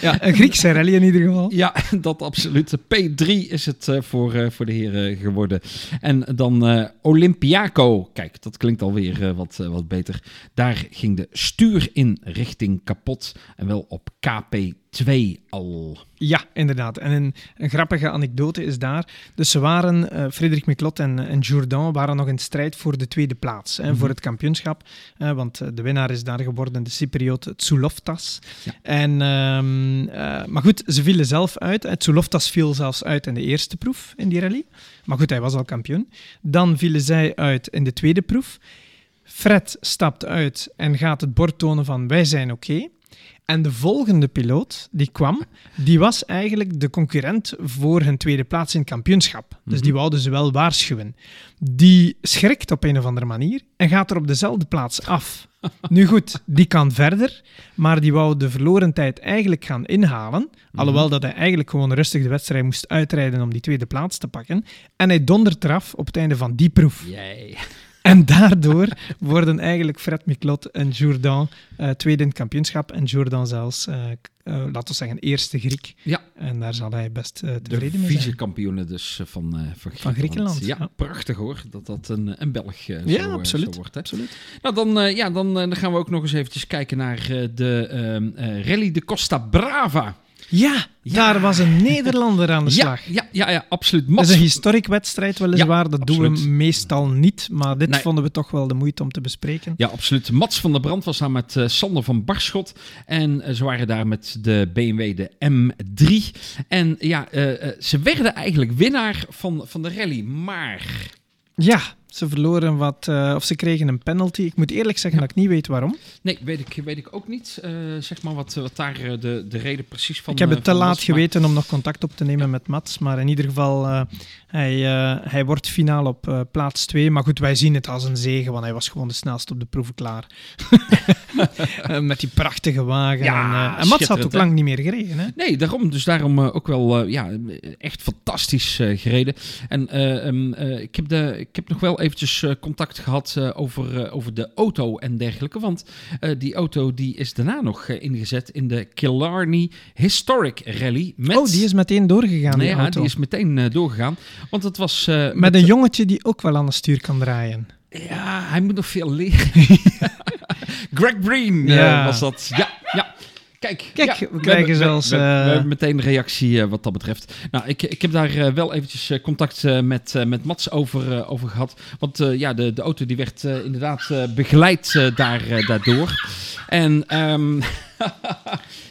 Ja, een Griekse rally in ieder geval. Ja, dat absoluut. P3 is het uh, voor, uh, voor de heren geworden. En dan uh, Olympiaco. Kijk, dat klinkt alweer wat, wat beter. Daar ging de stuurinrichting kapot. En wel op KP2 al. Ja, inderdaad. En een, een grappige anekdote is daar. Dus ze waren, uh, Frederik Miklot en, en Jourdan waren nog in strijd voor de tweede plaats. Hè, mm -hmm. Voor het kampioenschap. Want de winnaar is daar geworden, de Cypriot Tsouloftas. Ja. En, um, uh, maar goed, ze vielen zelf uit. Tsouloftas viel zelfs uit in de eerste proef in die rally. Maar goed, hij was al kampioen. Dan vielen zij uit in de tweede proef. Fred stapt uit en gaat het bord tonen van wij zijn oké. Okay. En de volgende piloot die kwam, die was eigenlijk de concurrent voor hun tweede plaats in het kampioenschap. Dus die wouden ze wel waarschuwen. Die schrikt op een of andere manier en gaat er op dezelfde plaats af. [LAUGHS] Nu goed, die kan verder, maar die wou de verloren tijd eigenlijk gaan inhalen. Alhoewel dat hij eigenlijk gewoon rustig de wedstrijd moest uitrijden om die tweede plaats te pakken. En hij dondert eraf op het einde van die proef. En daardoor worden eigenlijk Fred Miklot en Jourdan uh, tweede in het kampioenschap. En Jourdan zelfs, uh, uh, laten we zeggen, eerste Griek. Ja. En daar zal hij best tevreden De mee zijn. vice-kampioenen dus van, van Griekenland. Van Griekenland, ja, ja. prachtig hoor, dat dat een, een Belg zo, ja, absoluut, zo wordt. Hè? absoluut. Nou, dan, ja, dan, dan gaan we ook nog eens eventjes kijken naar de Rally de Costa Brava. Ja, ja, daar was een Nederlander aan de slag. Ja, ja, ja, absoluut. Mats... Dat is een historic wedstrijd weliswaar, ja, dat doen we meestal niet, maar dit nee. vonden we toch wel de moeite om te bespreken. Ja, absoluut. Mats van der Brand was daar met uh, Sander van Barschot en uh, ze waren daar met de BMW, de M3. En ja, uh, ze werden eigenlijk winnaar van, van de rally, maar... Ja, ze verloren wat, uh, of ze kregen een penalty. Ik moet eerlijk zeggen ja. dat ik niet weet waarom. Nee, weet ik, weet ik ook niet. Uh, zeg maar wat, wat daar uh, de, de reden precies van Ik heb het te laat was, geweten om nog contact op te nemen ja. met Mats. Maar in ieder geval, hij, hij wordt finaal op plaats 2. Maar goed, wij zien het als een zegen, want hij was gewoon de snelste op de proeven klaar. [LAUGHS] met die prachtige wagen. Ja, en, en Mats had ook lang niet meer gereden. Hè? Nee, daarom. Dus daarom ook wel ja, echt fantastisch gereden. En um, ik, heb de, ik heb nog wel eventjes uh, contact gehad uh, over, uh, over de auto en dergelijke. Want die auto die is daarna nog ingezet in de Killarney Historic Rally. Met... Oh, die is meteen doorgegaan, nee, die ja, die is meteen doorgegaan. Want het was... met, met een jongetje die ook wel aan het stuur kan draaien. Ja, hij moet nog veel leren. [LAUGHS] Greg Breen ja. was dat. Ja, ja. Kijk, Kijk ja, we krijgen we, zelfs... We, we, we, hebben meteen een reactie uh, wat dat betreft. Nou, ik, ik heb daar uh, wel eventjes contact met, met Mats over, over gehad. Want ja, de, de auto die werd inderdaad begeleid daar, daardoor. En... Um, [LAUGHS]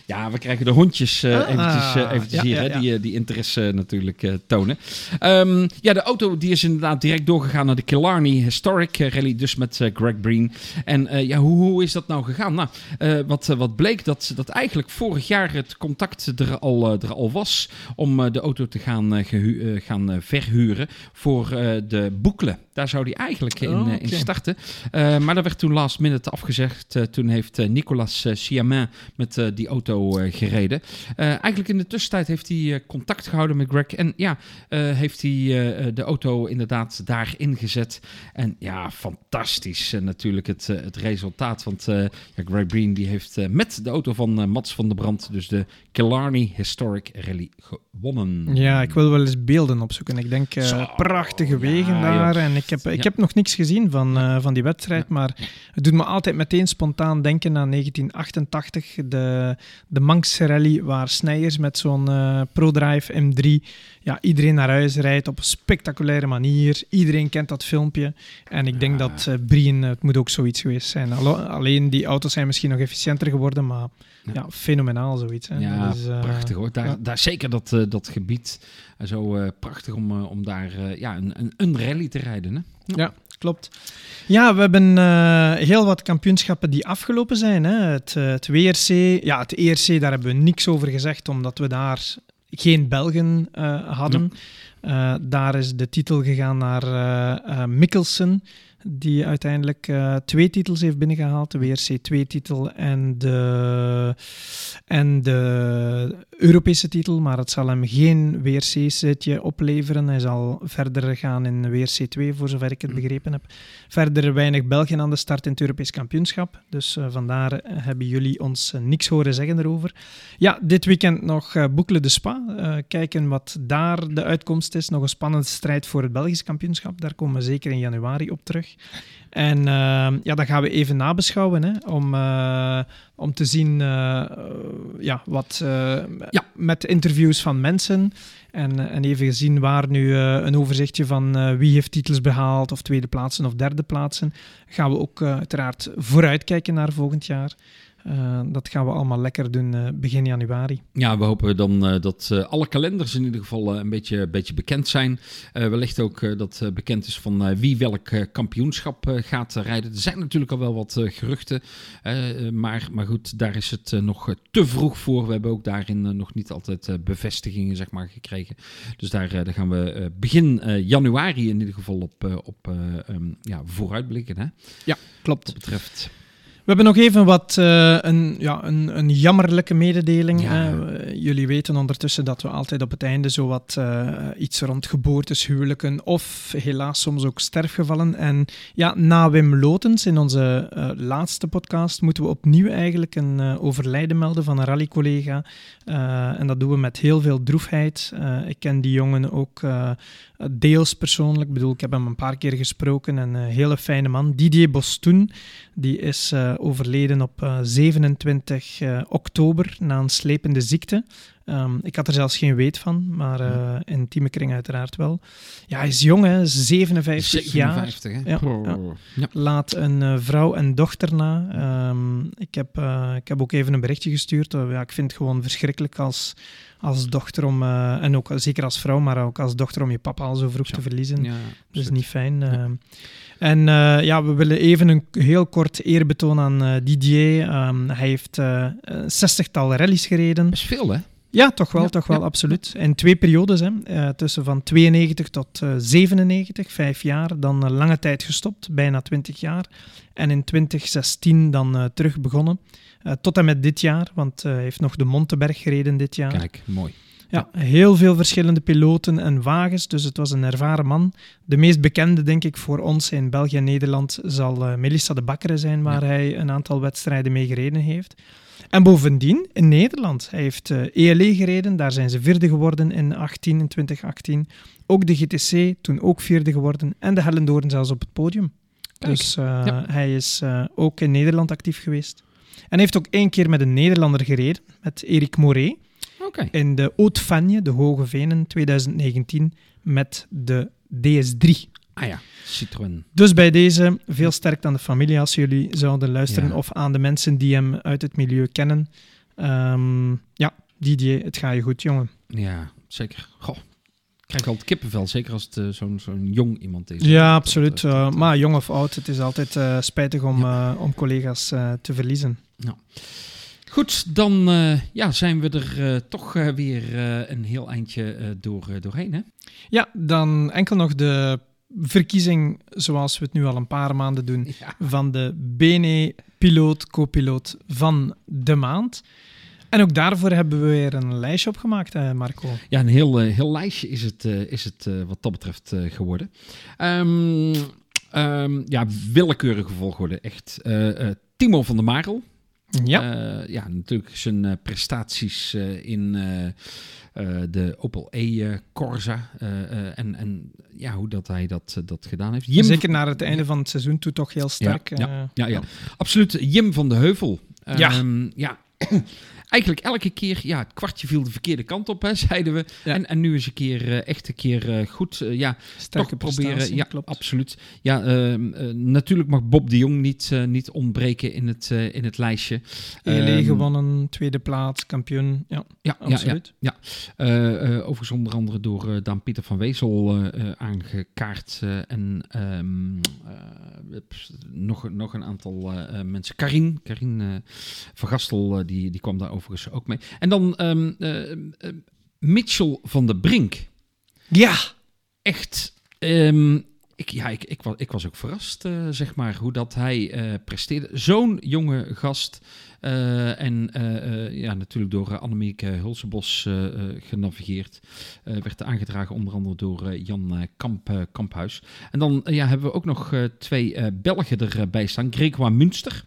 ja, we krijgen de hondjes uh, ah, eventjes, uh, eventjes ja, hier, ja, hè, die, die interesse natuurlijk uh, tonen. Um, ja, de auto die is inderdaad direct doorgegaan naar de Killarney Historic Rally, dus met Greg Breen. En ja, hoe, hoe is dat nou gegaan? Nou, wat, wat bleek dat, dat eigenlijk vorig jaar het contact er al, er al was om de auto te gaan, gaan verhuren voor de Boekle. Daar zou die eigenlijk in, Oh, oké. in starten. maar dat werd toen last minute afgezegd. toen heeft Nicolas Siamin met die auto gereden. Eigenlijk in de tussentijd heeft hij contact gehouden met Greg. En ja, heeft hij de auto inderdaad daar ingezet. En ja, fantastisch natuurlijk het, het resultaat. Want ja, Greg Breen die heeft met de auto van Mats van der Brand... dus de Killarney Historic Rally gewonnen. Ja, ik wil wel eens beelden opzoeken. Ik denk prachtige wegen ja, daar. En ik heb, ik Ja. heb nog niks gezien van, van die wedstrijd. Maar het doet me altijd meteen spontaan denken aan 1988. De, de Manx Rally, waar Snijers met zo'n eh, ProDrive M3 ja, iedereen naar huis rijdt op een spectaculaire manier. Iedereen kent dat filmpje. En ik denk Ja. dat uh, Brien, het moet ook zoiets geweest zijn. Alleen die auto's zijn misschien nog efficiënter geworden, maar Ja. ja, fenomenaal zoiets. Hè. Ja, Dat is, eh, prachtig hoor. Daar, daar zeker dat, eh, dat gebied. zo prachtig om, om daar ja, een, een, een rally te rijden. Hè? Ja, klopt. Ja, we hebben heel wat kampioenschappen die afgelopen zijn. Hè. Het, het WRC, ja, het ERC, daar hebben we niks over gezegd, omdat we daar geen Belgen eh, hadden. Eh, daar is de titel gegaan naar eh, Mikkelsen, die uiteindelijk uh, twee titels heeft binnengehaald. De WRC 2-titel en de, en de Europese titel. Maar het zal hem geen WRC-setje opleveren. Hij zal verder gaan in WRC 2, voor zover ik het mm. begrepen heb. Verder weinig België aan de start in het Europees kampioenschap. Dus uh, vandaar hebben jullie ons niks horen zeggen erover. Ja, dit weekend nog uh, Boekle de Spa. kijken wat daar de uitkomst is. Nog een spannende strijd voor het Belgisch kampioenschap. Daar komen we zeker in januari op terug. En uh, ja, dat gaan we even nabeschouwen hè, om, uh, om te zien uh, ja, wat ja. met interviews van mensen. En, en even zien waar nu een overzichtje van wie heeft titels behaald, of tweede plaatsen of derde plaatsen. Gaan we ook uiteraard vooruitkijken naar volgend jaar. Uh, dat gaan we allemaal lekker doen uh, begin januari. Ja, we hopen dan uh, dat alle kalenders in ieder geval een beetje, beetje bekend zijn. wellicht ook dat bekend is van wie welk kampioenschap gaat rijden. Er zijn natuurlijk al wel wat geruchten. maar, maar goed, daar is het nog te vroeg voor. We hebben ook daarin nog niet altijd bevestigingen zeg maar, gekregen. Dus daar, daar gaan we begin januari in ieder geval op, op um, ja, vooruitblikken. Hè? Ja, klopt. Wat betreft hebben nog even wat uh, een, ja, een, een jammerlijke mededeling. Ja. jullie weten ondertussen dat we altijd op het einde zo wat uh, iets rond geboortes, huwelijken of helaas soms ook sterfgevallen. En ja, na Wim Lotens in onze laatste podcast moeten we opnieuw eigenlijk een overlijden melden van een rallycollega. en dat doen we met heel veel droefheid. ik ken die jongen ook deels persoonlijk. Ik bedoel, ik heb hem een paar keer gesproken. Een hele fijne man. Didier Bostoen, die is overleden op 27 uh, eh, oktober na een slepende ziekte. Um, ik had er zelfs geen weet van, maar uh, in intieme kring uiteraard wel. Ja, hij is jong, hè, 57, 57 jaar. Hè? Ja, oh. ja. Ja. Laat een uh, vrouw en dochter na. Um, ik, heb, uh, ik heb ook even een berichtje gestuurd. ja, ik vind het gewoon verschrikkelijk als, als dochter om, en ook zeker als vrouw, maar ook als dochter om je papa al zo vroeg te verliezen. Ja, dat is niet fijn. Ehm. En uh, ja, we willen even een heel kort eerbetoon aan uh, Didier. Um, hij heeft een zestigtal rallies gereden. Dat is veel, hè? Ja, toch wel, toch wel, absoluut. In twee periodes, hè, tussen van 92 tot 97, vijf jaar. Dan lange tijd gestopt, bijna 20 jaar. En in 2016 dan terug begonnen. tot en met dit jaar, want hij heeft nog de Monteberg gereden dit jaar. Kijk, mooi. Ja, heel veel verschillende piloten en wagens, dus het was een ervaren man. De meest bekende, denk ik, voor ons in België en Nederland zal Melissa de Bakkere zijn, waar hij een aantal wedstrijden mee gereden heeft. En bovendien, in Nederland, hij heeft uh, eh, ELE gereden, daar zijn ze vierde geworden in, 18, in 2018. Ook de GTC, toen ook vierde geworden, en de Hellendoorn zelfs op het podium. Dus uh, hij is ook in Nederland actief geweest. En heeft ook één keer met een Nederlander gereden, met Erik Moret. In de Haute-Fagne, de Hoge Venen, 2019, met de DS3. Ah ja, Citroën. Dus bij deze, veel sterkte aan de familie als jullie zouden luisteren, of aan de mensen die hem uit het milieu kennen. Um, ja, Didier, het gaat je goed, jongen. Ja, zeker. Goh, krijg altijd kippenvel, zeker als het uh, zo'n zo'n jong iemand is. Ja, absoluut. Uh, maar jong of oud, het is altijd spijtig om, om collega's te verliezen. Ja. Goed, dan uh, ja, zijn we er uh, toch uh, weer een heel eindje door, doorheen. Hè? Ja, dan enkel nog de verkiezing, zoals we het nu al een paar maanden doen, ja. van de BNE piloot, co-piloot van de maand. En ook daarvoor hebben we weer een lijstje opgemaakt, Marco. Ja, een heel, heel lijstje is het, is het wat dat betreft geworden. Um, um, ja, willekeurige volgorde, echt. Timo van der Marel, ja. Uh, ja, natuurlijk zijn uh, prestaties uh, in de Opel E Corsa. en, en ja, hoe dat hij dat, dat gedaan heeft. Jim Zeker naar het einde van het seizoen toe toch heel sterk. Ja, ja, ja, ja. absoluut. Jim van de Heuvel. Ja. Um, ja. Eigenlijk elke keer, ja, het kwartje viel de verkeerde kant op, hè, zeiden we. En, en nu is een keer uh, echt een keer uh, goed. Uh, ja, Sterke toch proberen. Ja, klopt. absoluut. Ja, ehm, natuurlijk mag Bob de Jong niet, niet ontbreken in het, in het lijstje. ELE um, gewonnen, tweede plaats, kampioen. Ja, ja absoluut. Ja, ja. overigens onder andere door Daan Pieter van Wezel aangekaart. en um, nog, nog een aantal mensen. Karin, Karin van Gastel, die, die kwam daar overigens ook mee. En dan um, uh, Mitchell van der Brink. Ja. Echt. Um, ik, ja, ik, ik, was, ik was ook verrast, uh, zeg maar, hoe dat hij uh, presteerde. Zo'n jonge gast. Uh, en ja, natuurlijk door Annemieke Hulsebos genavigeerd. werd aangedragen onder andere door Jan Kamp, Kamphuis. En dan ja, hebben we ook nog twee Belgen erbij staan. Gregoire Münster.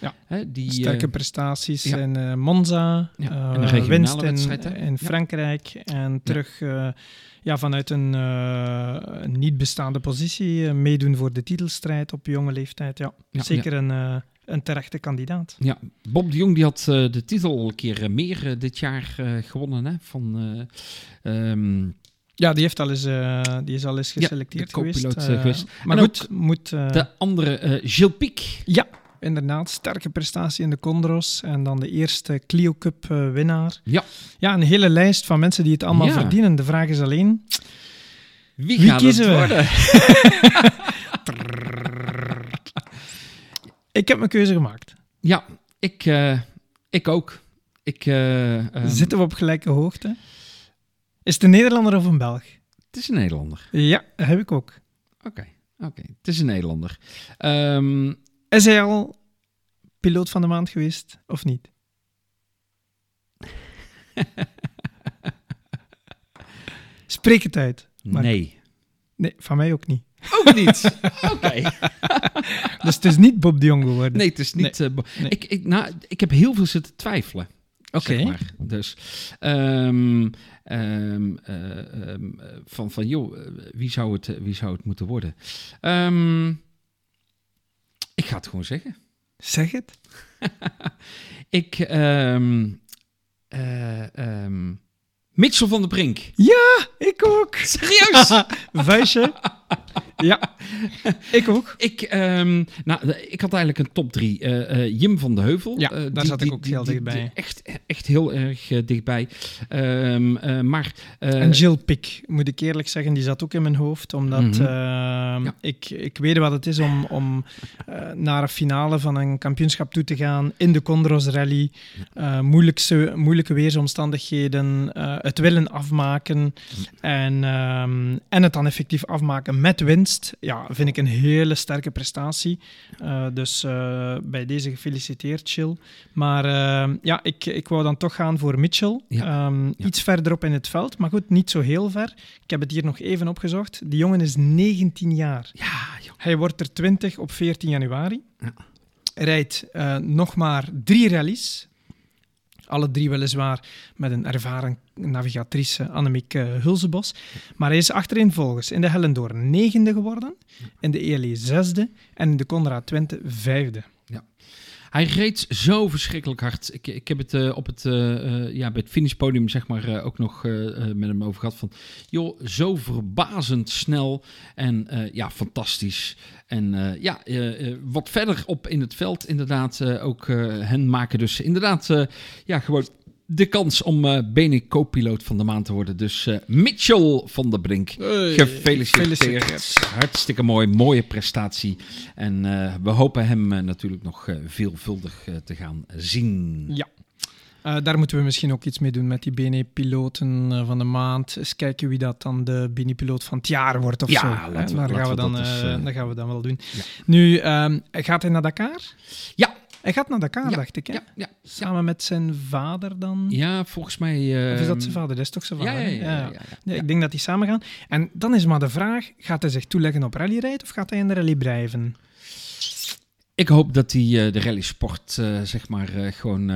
Ja, Hè, die, sterke prestaties ja. in Monza, ja, en winst in, in Frankrijk en terug ja, vanuit een, uh, niet bestaande positie meedoen voor de titelstrijd op jonge leeftijd. Ja, zeker Een, uh, een terechte kandidaat. Ja, Bob de Jong die had uh, de titel een keer meer dit jaar gewonnen. Hè, van, um... Ja, die, heeft al eens, die is al eens geselecteerd ja, geweest. geweest. Maar goed, moet... de andere, Gilles Pic. Ja, inderdaad, sterke prestatie in de Condros. En dan de eerste Clio Cup uh, winnaar. Ja. Ja, een hele lijst van mensen die het allemaal ja. verdienen. De vraag is alleen... Wie, wie kiezen we? worden? [LAUGHS] [LAUGHS] ik heb mijn keuze gemaakt. Ja, ik, uh, ik ook. Ik, uh, um... Zitten we op gelijke hoogte? Is het een Nederlander of een Belg? Het is een Nederlander. Ja, heb ik ook. Oké, oké. Het is een Nederlander. Um, is hij al piloot van de maand geweest of niet? [LAUGHS] Spreek het uit. Nee. Nee, van mij ook niet. Ook niet. [LAUGHS] Oké. dus het is niet Bob de Jong geworden. Nee, het is niet. Nee. Uh, nee. Ik, ik, nou, ik heb heel veel zitten twijfelen. Oké. Okay. Zeg maar. Dus um, um, uh, um, van, van joh, wie zou het, wie zou het moeten worden? Ik ga het gewoon zeggen. Zeg het. [LAUGHS] ik, um, uh, um, Mitchell van der Brink. Ja, ik ook. [LAUGHS] Serieus? [LAUGHS] Vuistje. Ja, [LAUGHS] ik ook. Ik, um, nou, ik had eigenlijk een top drie. Uh, uh, Jim van de Heuvel. Ja, uh, daar die, zat ik ook die, heel dichtbij. echt, echt heel erg dichtbij. Um, maar, en Jill Pick, moet ik eerlijk zeggen, die zat ook in mijn hoofd. Omdat mm -hmm. ja. ik, ik weet wat het is om, om naar een finale van een kampioenschap toe te gaan in de Condros Rally. moeilijkste, moeilijke weersomstandigheden. het willen afmaken. En, um, en het dan effectief afmaken met winst. Ja, vind ik een hele sterke prestatie. Uh, dus uh, bij deze gefeliciteerd, Chill. Maar uh, ja, ik, ik wou dan toch gaan voor Mitchell. Ja. Um, ja. Iets verderop in het veld, maar goed, niet zo heel ver. Ik heb het hier nog even opgezocht. Die jongen is 19 jaar. Ja, joh. Hij wordt er 20 op 14 januari. Ja. Rijdt nog maar drie rallies. Alle drie weliswaar met een ervaren navigatrice Annemiek uh, Hulsebos. Maar hij is achtereenvolgens in de Hellendoor negende geworden, in de ELE zesde en in de Conrad Twente vijfde. Hij reed zo verschrikkelijk hard. Ik, ik heb het uh, op het, uh, ja, bij het finishpodium zeg maar, ook nog met hem over gehad. Van, joh, zo verbazend snel en ja, fantastisch. En ja, wat verder op in het veld inderdaad ook hen maken dus inderdaad ja, gewoon de kans om uh, BNE co-piloot van de maand te worden. Dus uh, Mitchell van der Brink, hey, gefeliciteerd. Hartstikke mooi, mooie prestatie. En uh, we hopen hem natuurlijk nog veelvuldig te gaan zien. Ja. Uh, daar moeten we misschien ook iets mee doen met die BNE-piloten uh, van de maand. Eens kijken wie dat dan de BNE-piloot van het jaar wordt of ja, zo. Laten we, daar, gaan we dan, eens, uh, dat gaan we dan wel doen. Ja. Nu, um, gaat hij naar Dakar? Ja, hij gaat naar Dakar, ja, dacht ik. Hè? Ja, ja, Samen met zijn vader dan? Ja, volgens mij... Uh... Of is dat zijn vader? Dat is toch zijn vader? Ja, ja, ja. Nee, ik denk dat die samen gaan. En dan is maar de vraag, gaat hij zich toeleggen op rallyrijd of gaat hij in de rally blijven? Ik hoop dat hij uh, de rallysport, uh, zeg maar, uh, gewoon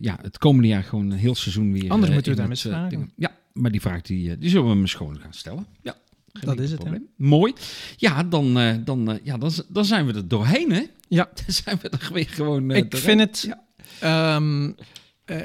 ja, het komende jaar gewoon een heel seizoen weer... Anders moeten we daar eens vragen. Ja, maar die vraag die, die zullen we hem gewoon gaan stellen. Ja. Geen dat is het, probleem. Mooi. Ja, dan, uh, dan, uh, ja dan, dan zijn we er doorheen, hè? Ja. [LAUGHS] Dan zijn we er weer gewoon uh, Ik vind het... Ja. Um,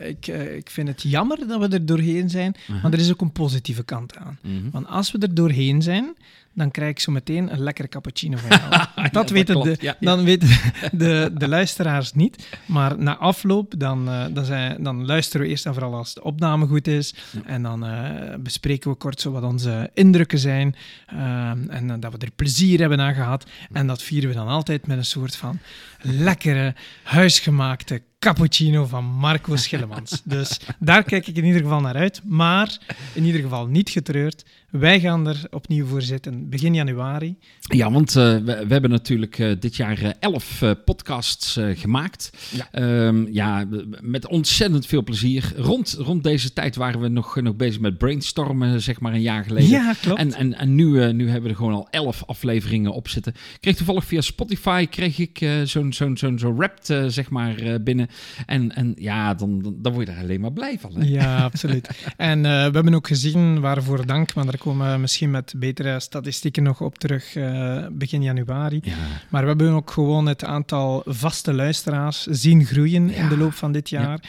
ik, ik vind het jammer dat we er doorheen zijn, -huh. maar er is ook een positieve kant aan. -huh. Want als we er doorheen zijn, dan krijg ik zo meteen een lekkere cappuccino van jou. [LAUGHS] dat, weten dat de, ja, ja. dan weten de, de luisteraars niet. Maar na afloop, dan, uh, dan, zijn, dan luisteren we eerst en vooral als de opname goed is. En dan uh, bespreken we kort zo wat onze indrukken zijn. Uh, en dat we er plezier hebben aan gehad. En dat vieren we dan altijd met een soort van lekkere, huisgemaakte cappuccino van Marco Schillemans. [LAUGHS] dus daar kijk ik in ieder geval naar uit. Maar in ieder geval niet getreurd. Wij gaan er opnieuw voor zitten begin januari. Ja, want uh, we, we, hebben natuurlijk uh, dit jaar uh, elf podcasts gemaakt. Ja. Um, ja, met ontzettend veel plezier. Rond, rond deze tijd waren we nog, nog bezig met brainstormen, zeg maar een jaar geleden. Ja, klopt. En, en, en nu, nu hebben we er gewoon al elf afleveringen op zitten. Ik kreeg toevallig via Spotify kreeg ik zo'n zo'n zo'n zo rap, zeg maar, binnen. En, en ja, dan, dan, dan word je er alleen maar blij van. Hè? Ja, absoluut. [LAUGHS] en we hebben ook gezien, waarvoor dank, maar daar komen we misschien met betere statistieken nog op terug uh, begin januari. Ja. Maar we hebben ook gewoon het aantal vaste luisteraars zien groeien in de loop van dit jaar.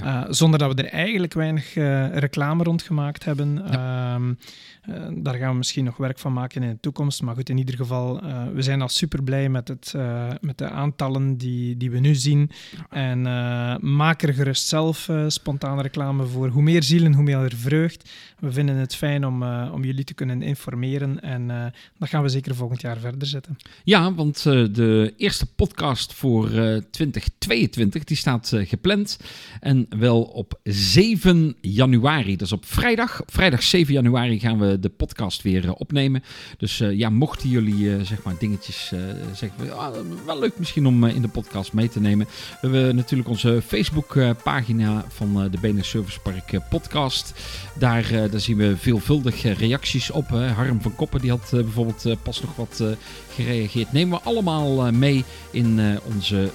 Uh, zonder dat we er eigenlijk weinig uh, reclame rond gemaakt hebben. Ehm, uh, daar gaan we misschien nog werk van maken in de toekomst. Maar goed, in ieder geval, uh, we zijn al super blij met, het, uh, met de aantallen die, die we nu zien. En maak er gerust zelf spontane reclame voor. Hoe meer zielen, hoe meer vreugd. We vinden het fijn om, om jullie te kunnen informeren. En dat gaan we zeker volgend jaar verder zetten. Ja, want de eerste podcast voor 2022 die staat gepland. En wel op 7 januari. Dus op vrijdag. Op vrijdag 7 januari gaan we de podcast weer eh, opnemen. Dus eh, ja, mochten jullie eh, zeg maar dingetjes zeggen, ah, wel leuk misschien om in de podcast mee te nemen. We hebben natuurlijk onze Facebook pagina van de Benen Service Park podcast. Daar, daar zien we veelvuldig reacties op. Harm van Koppen die had bijvoorbeeld pas nog wat gereageerd. Nemen we allemaal mee in onze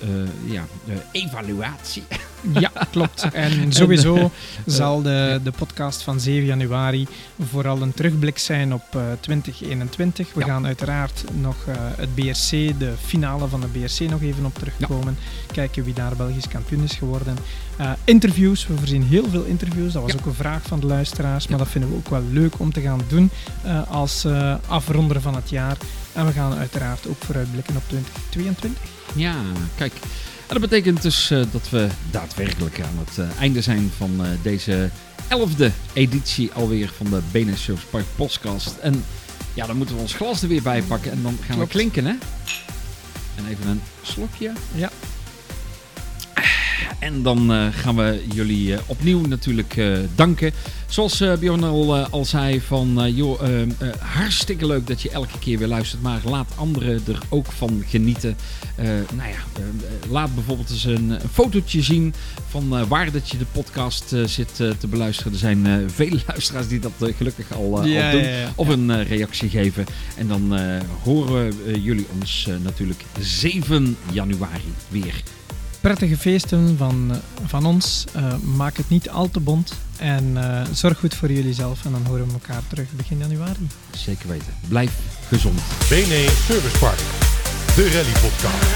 ja, evaluatie. [LAUGHS] Ja, klopt. [LAUGHS] En sowieso zal de, de podcast van 7 januari vooral een terugblik zijn op uh, 2021. We ja. gaan uiteraard nog uh, het BRC, de finale van de BRC, nog even op terugkomen. Ja. Kijken wie daar Belgisch kampioen is geworden. Uh, interviews, we voorzien heel veel interviews. Dat was ook een vraag van de luisteraars, maar dat vinden we ook wel leuk om te gaan doen uh, als afronder van het jaar. En we gaan uiteraard ook vooruitblikken op 2022. Ja, kijk. En dat betekent dus uh, dat we daadwerkelijk aan het uh, einde zijn van uh, deze elfde editie alweer van de BNS Service Park podcast. En ja, dan moeten we ons glas er weer bij pakken en dan gaan Klopt. we klinken, hè? En even een slokje. Ja. En dan uh, gaan we jullie uh, opnieuw natuurlijk uh, danken. Zoals Bjorn al, al zei, van joh, hartstikke leuk dat je elke keer weer luistert. Maar laat anderen er ook van genieten. nou ja, laat bijvoorbeeld eens een, een fotootje zien van waar dat je de podcast zit te beluisteren. Er zijn vele [LAUGHS] luisteraars die dat gelukkig al, ja, al doen. Ja, ja, of een reactie geven. En dan horen jullie ons natuurlijk 7 januari weer prettige feesten van, van ons. Uh, maak het niet al te bont. En uh, zorg goed voor jullie zelf. En dan horen we elkaar terug begin januari. Zeker weten. Blijf gezond. BNE Service Park. De Rally Podcast.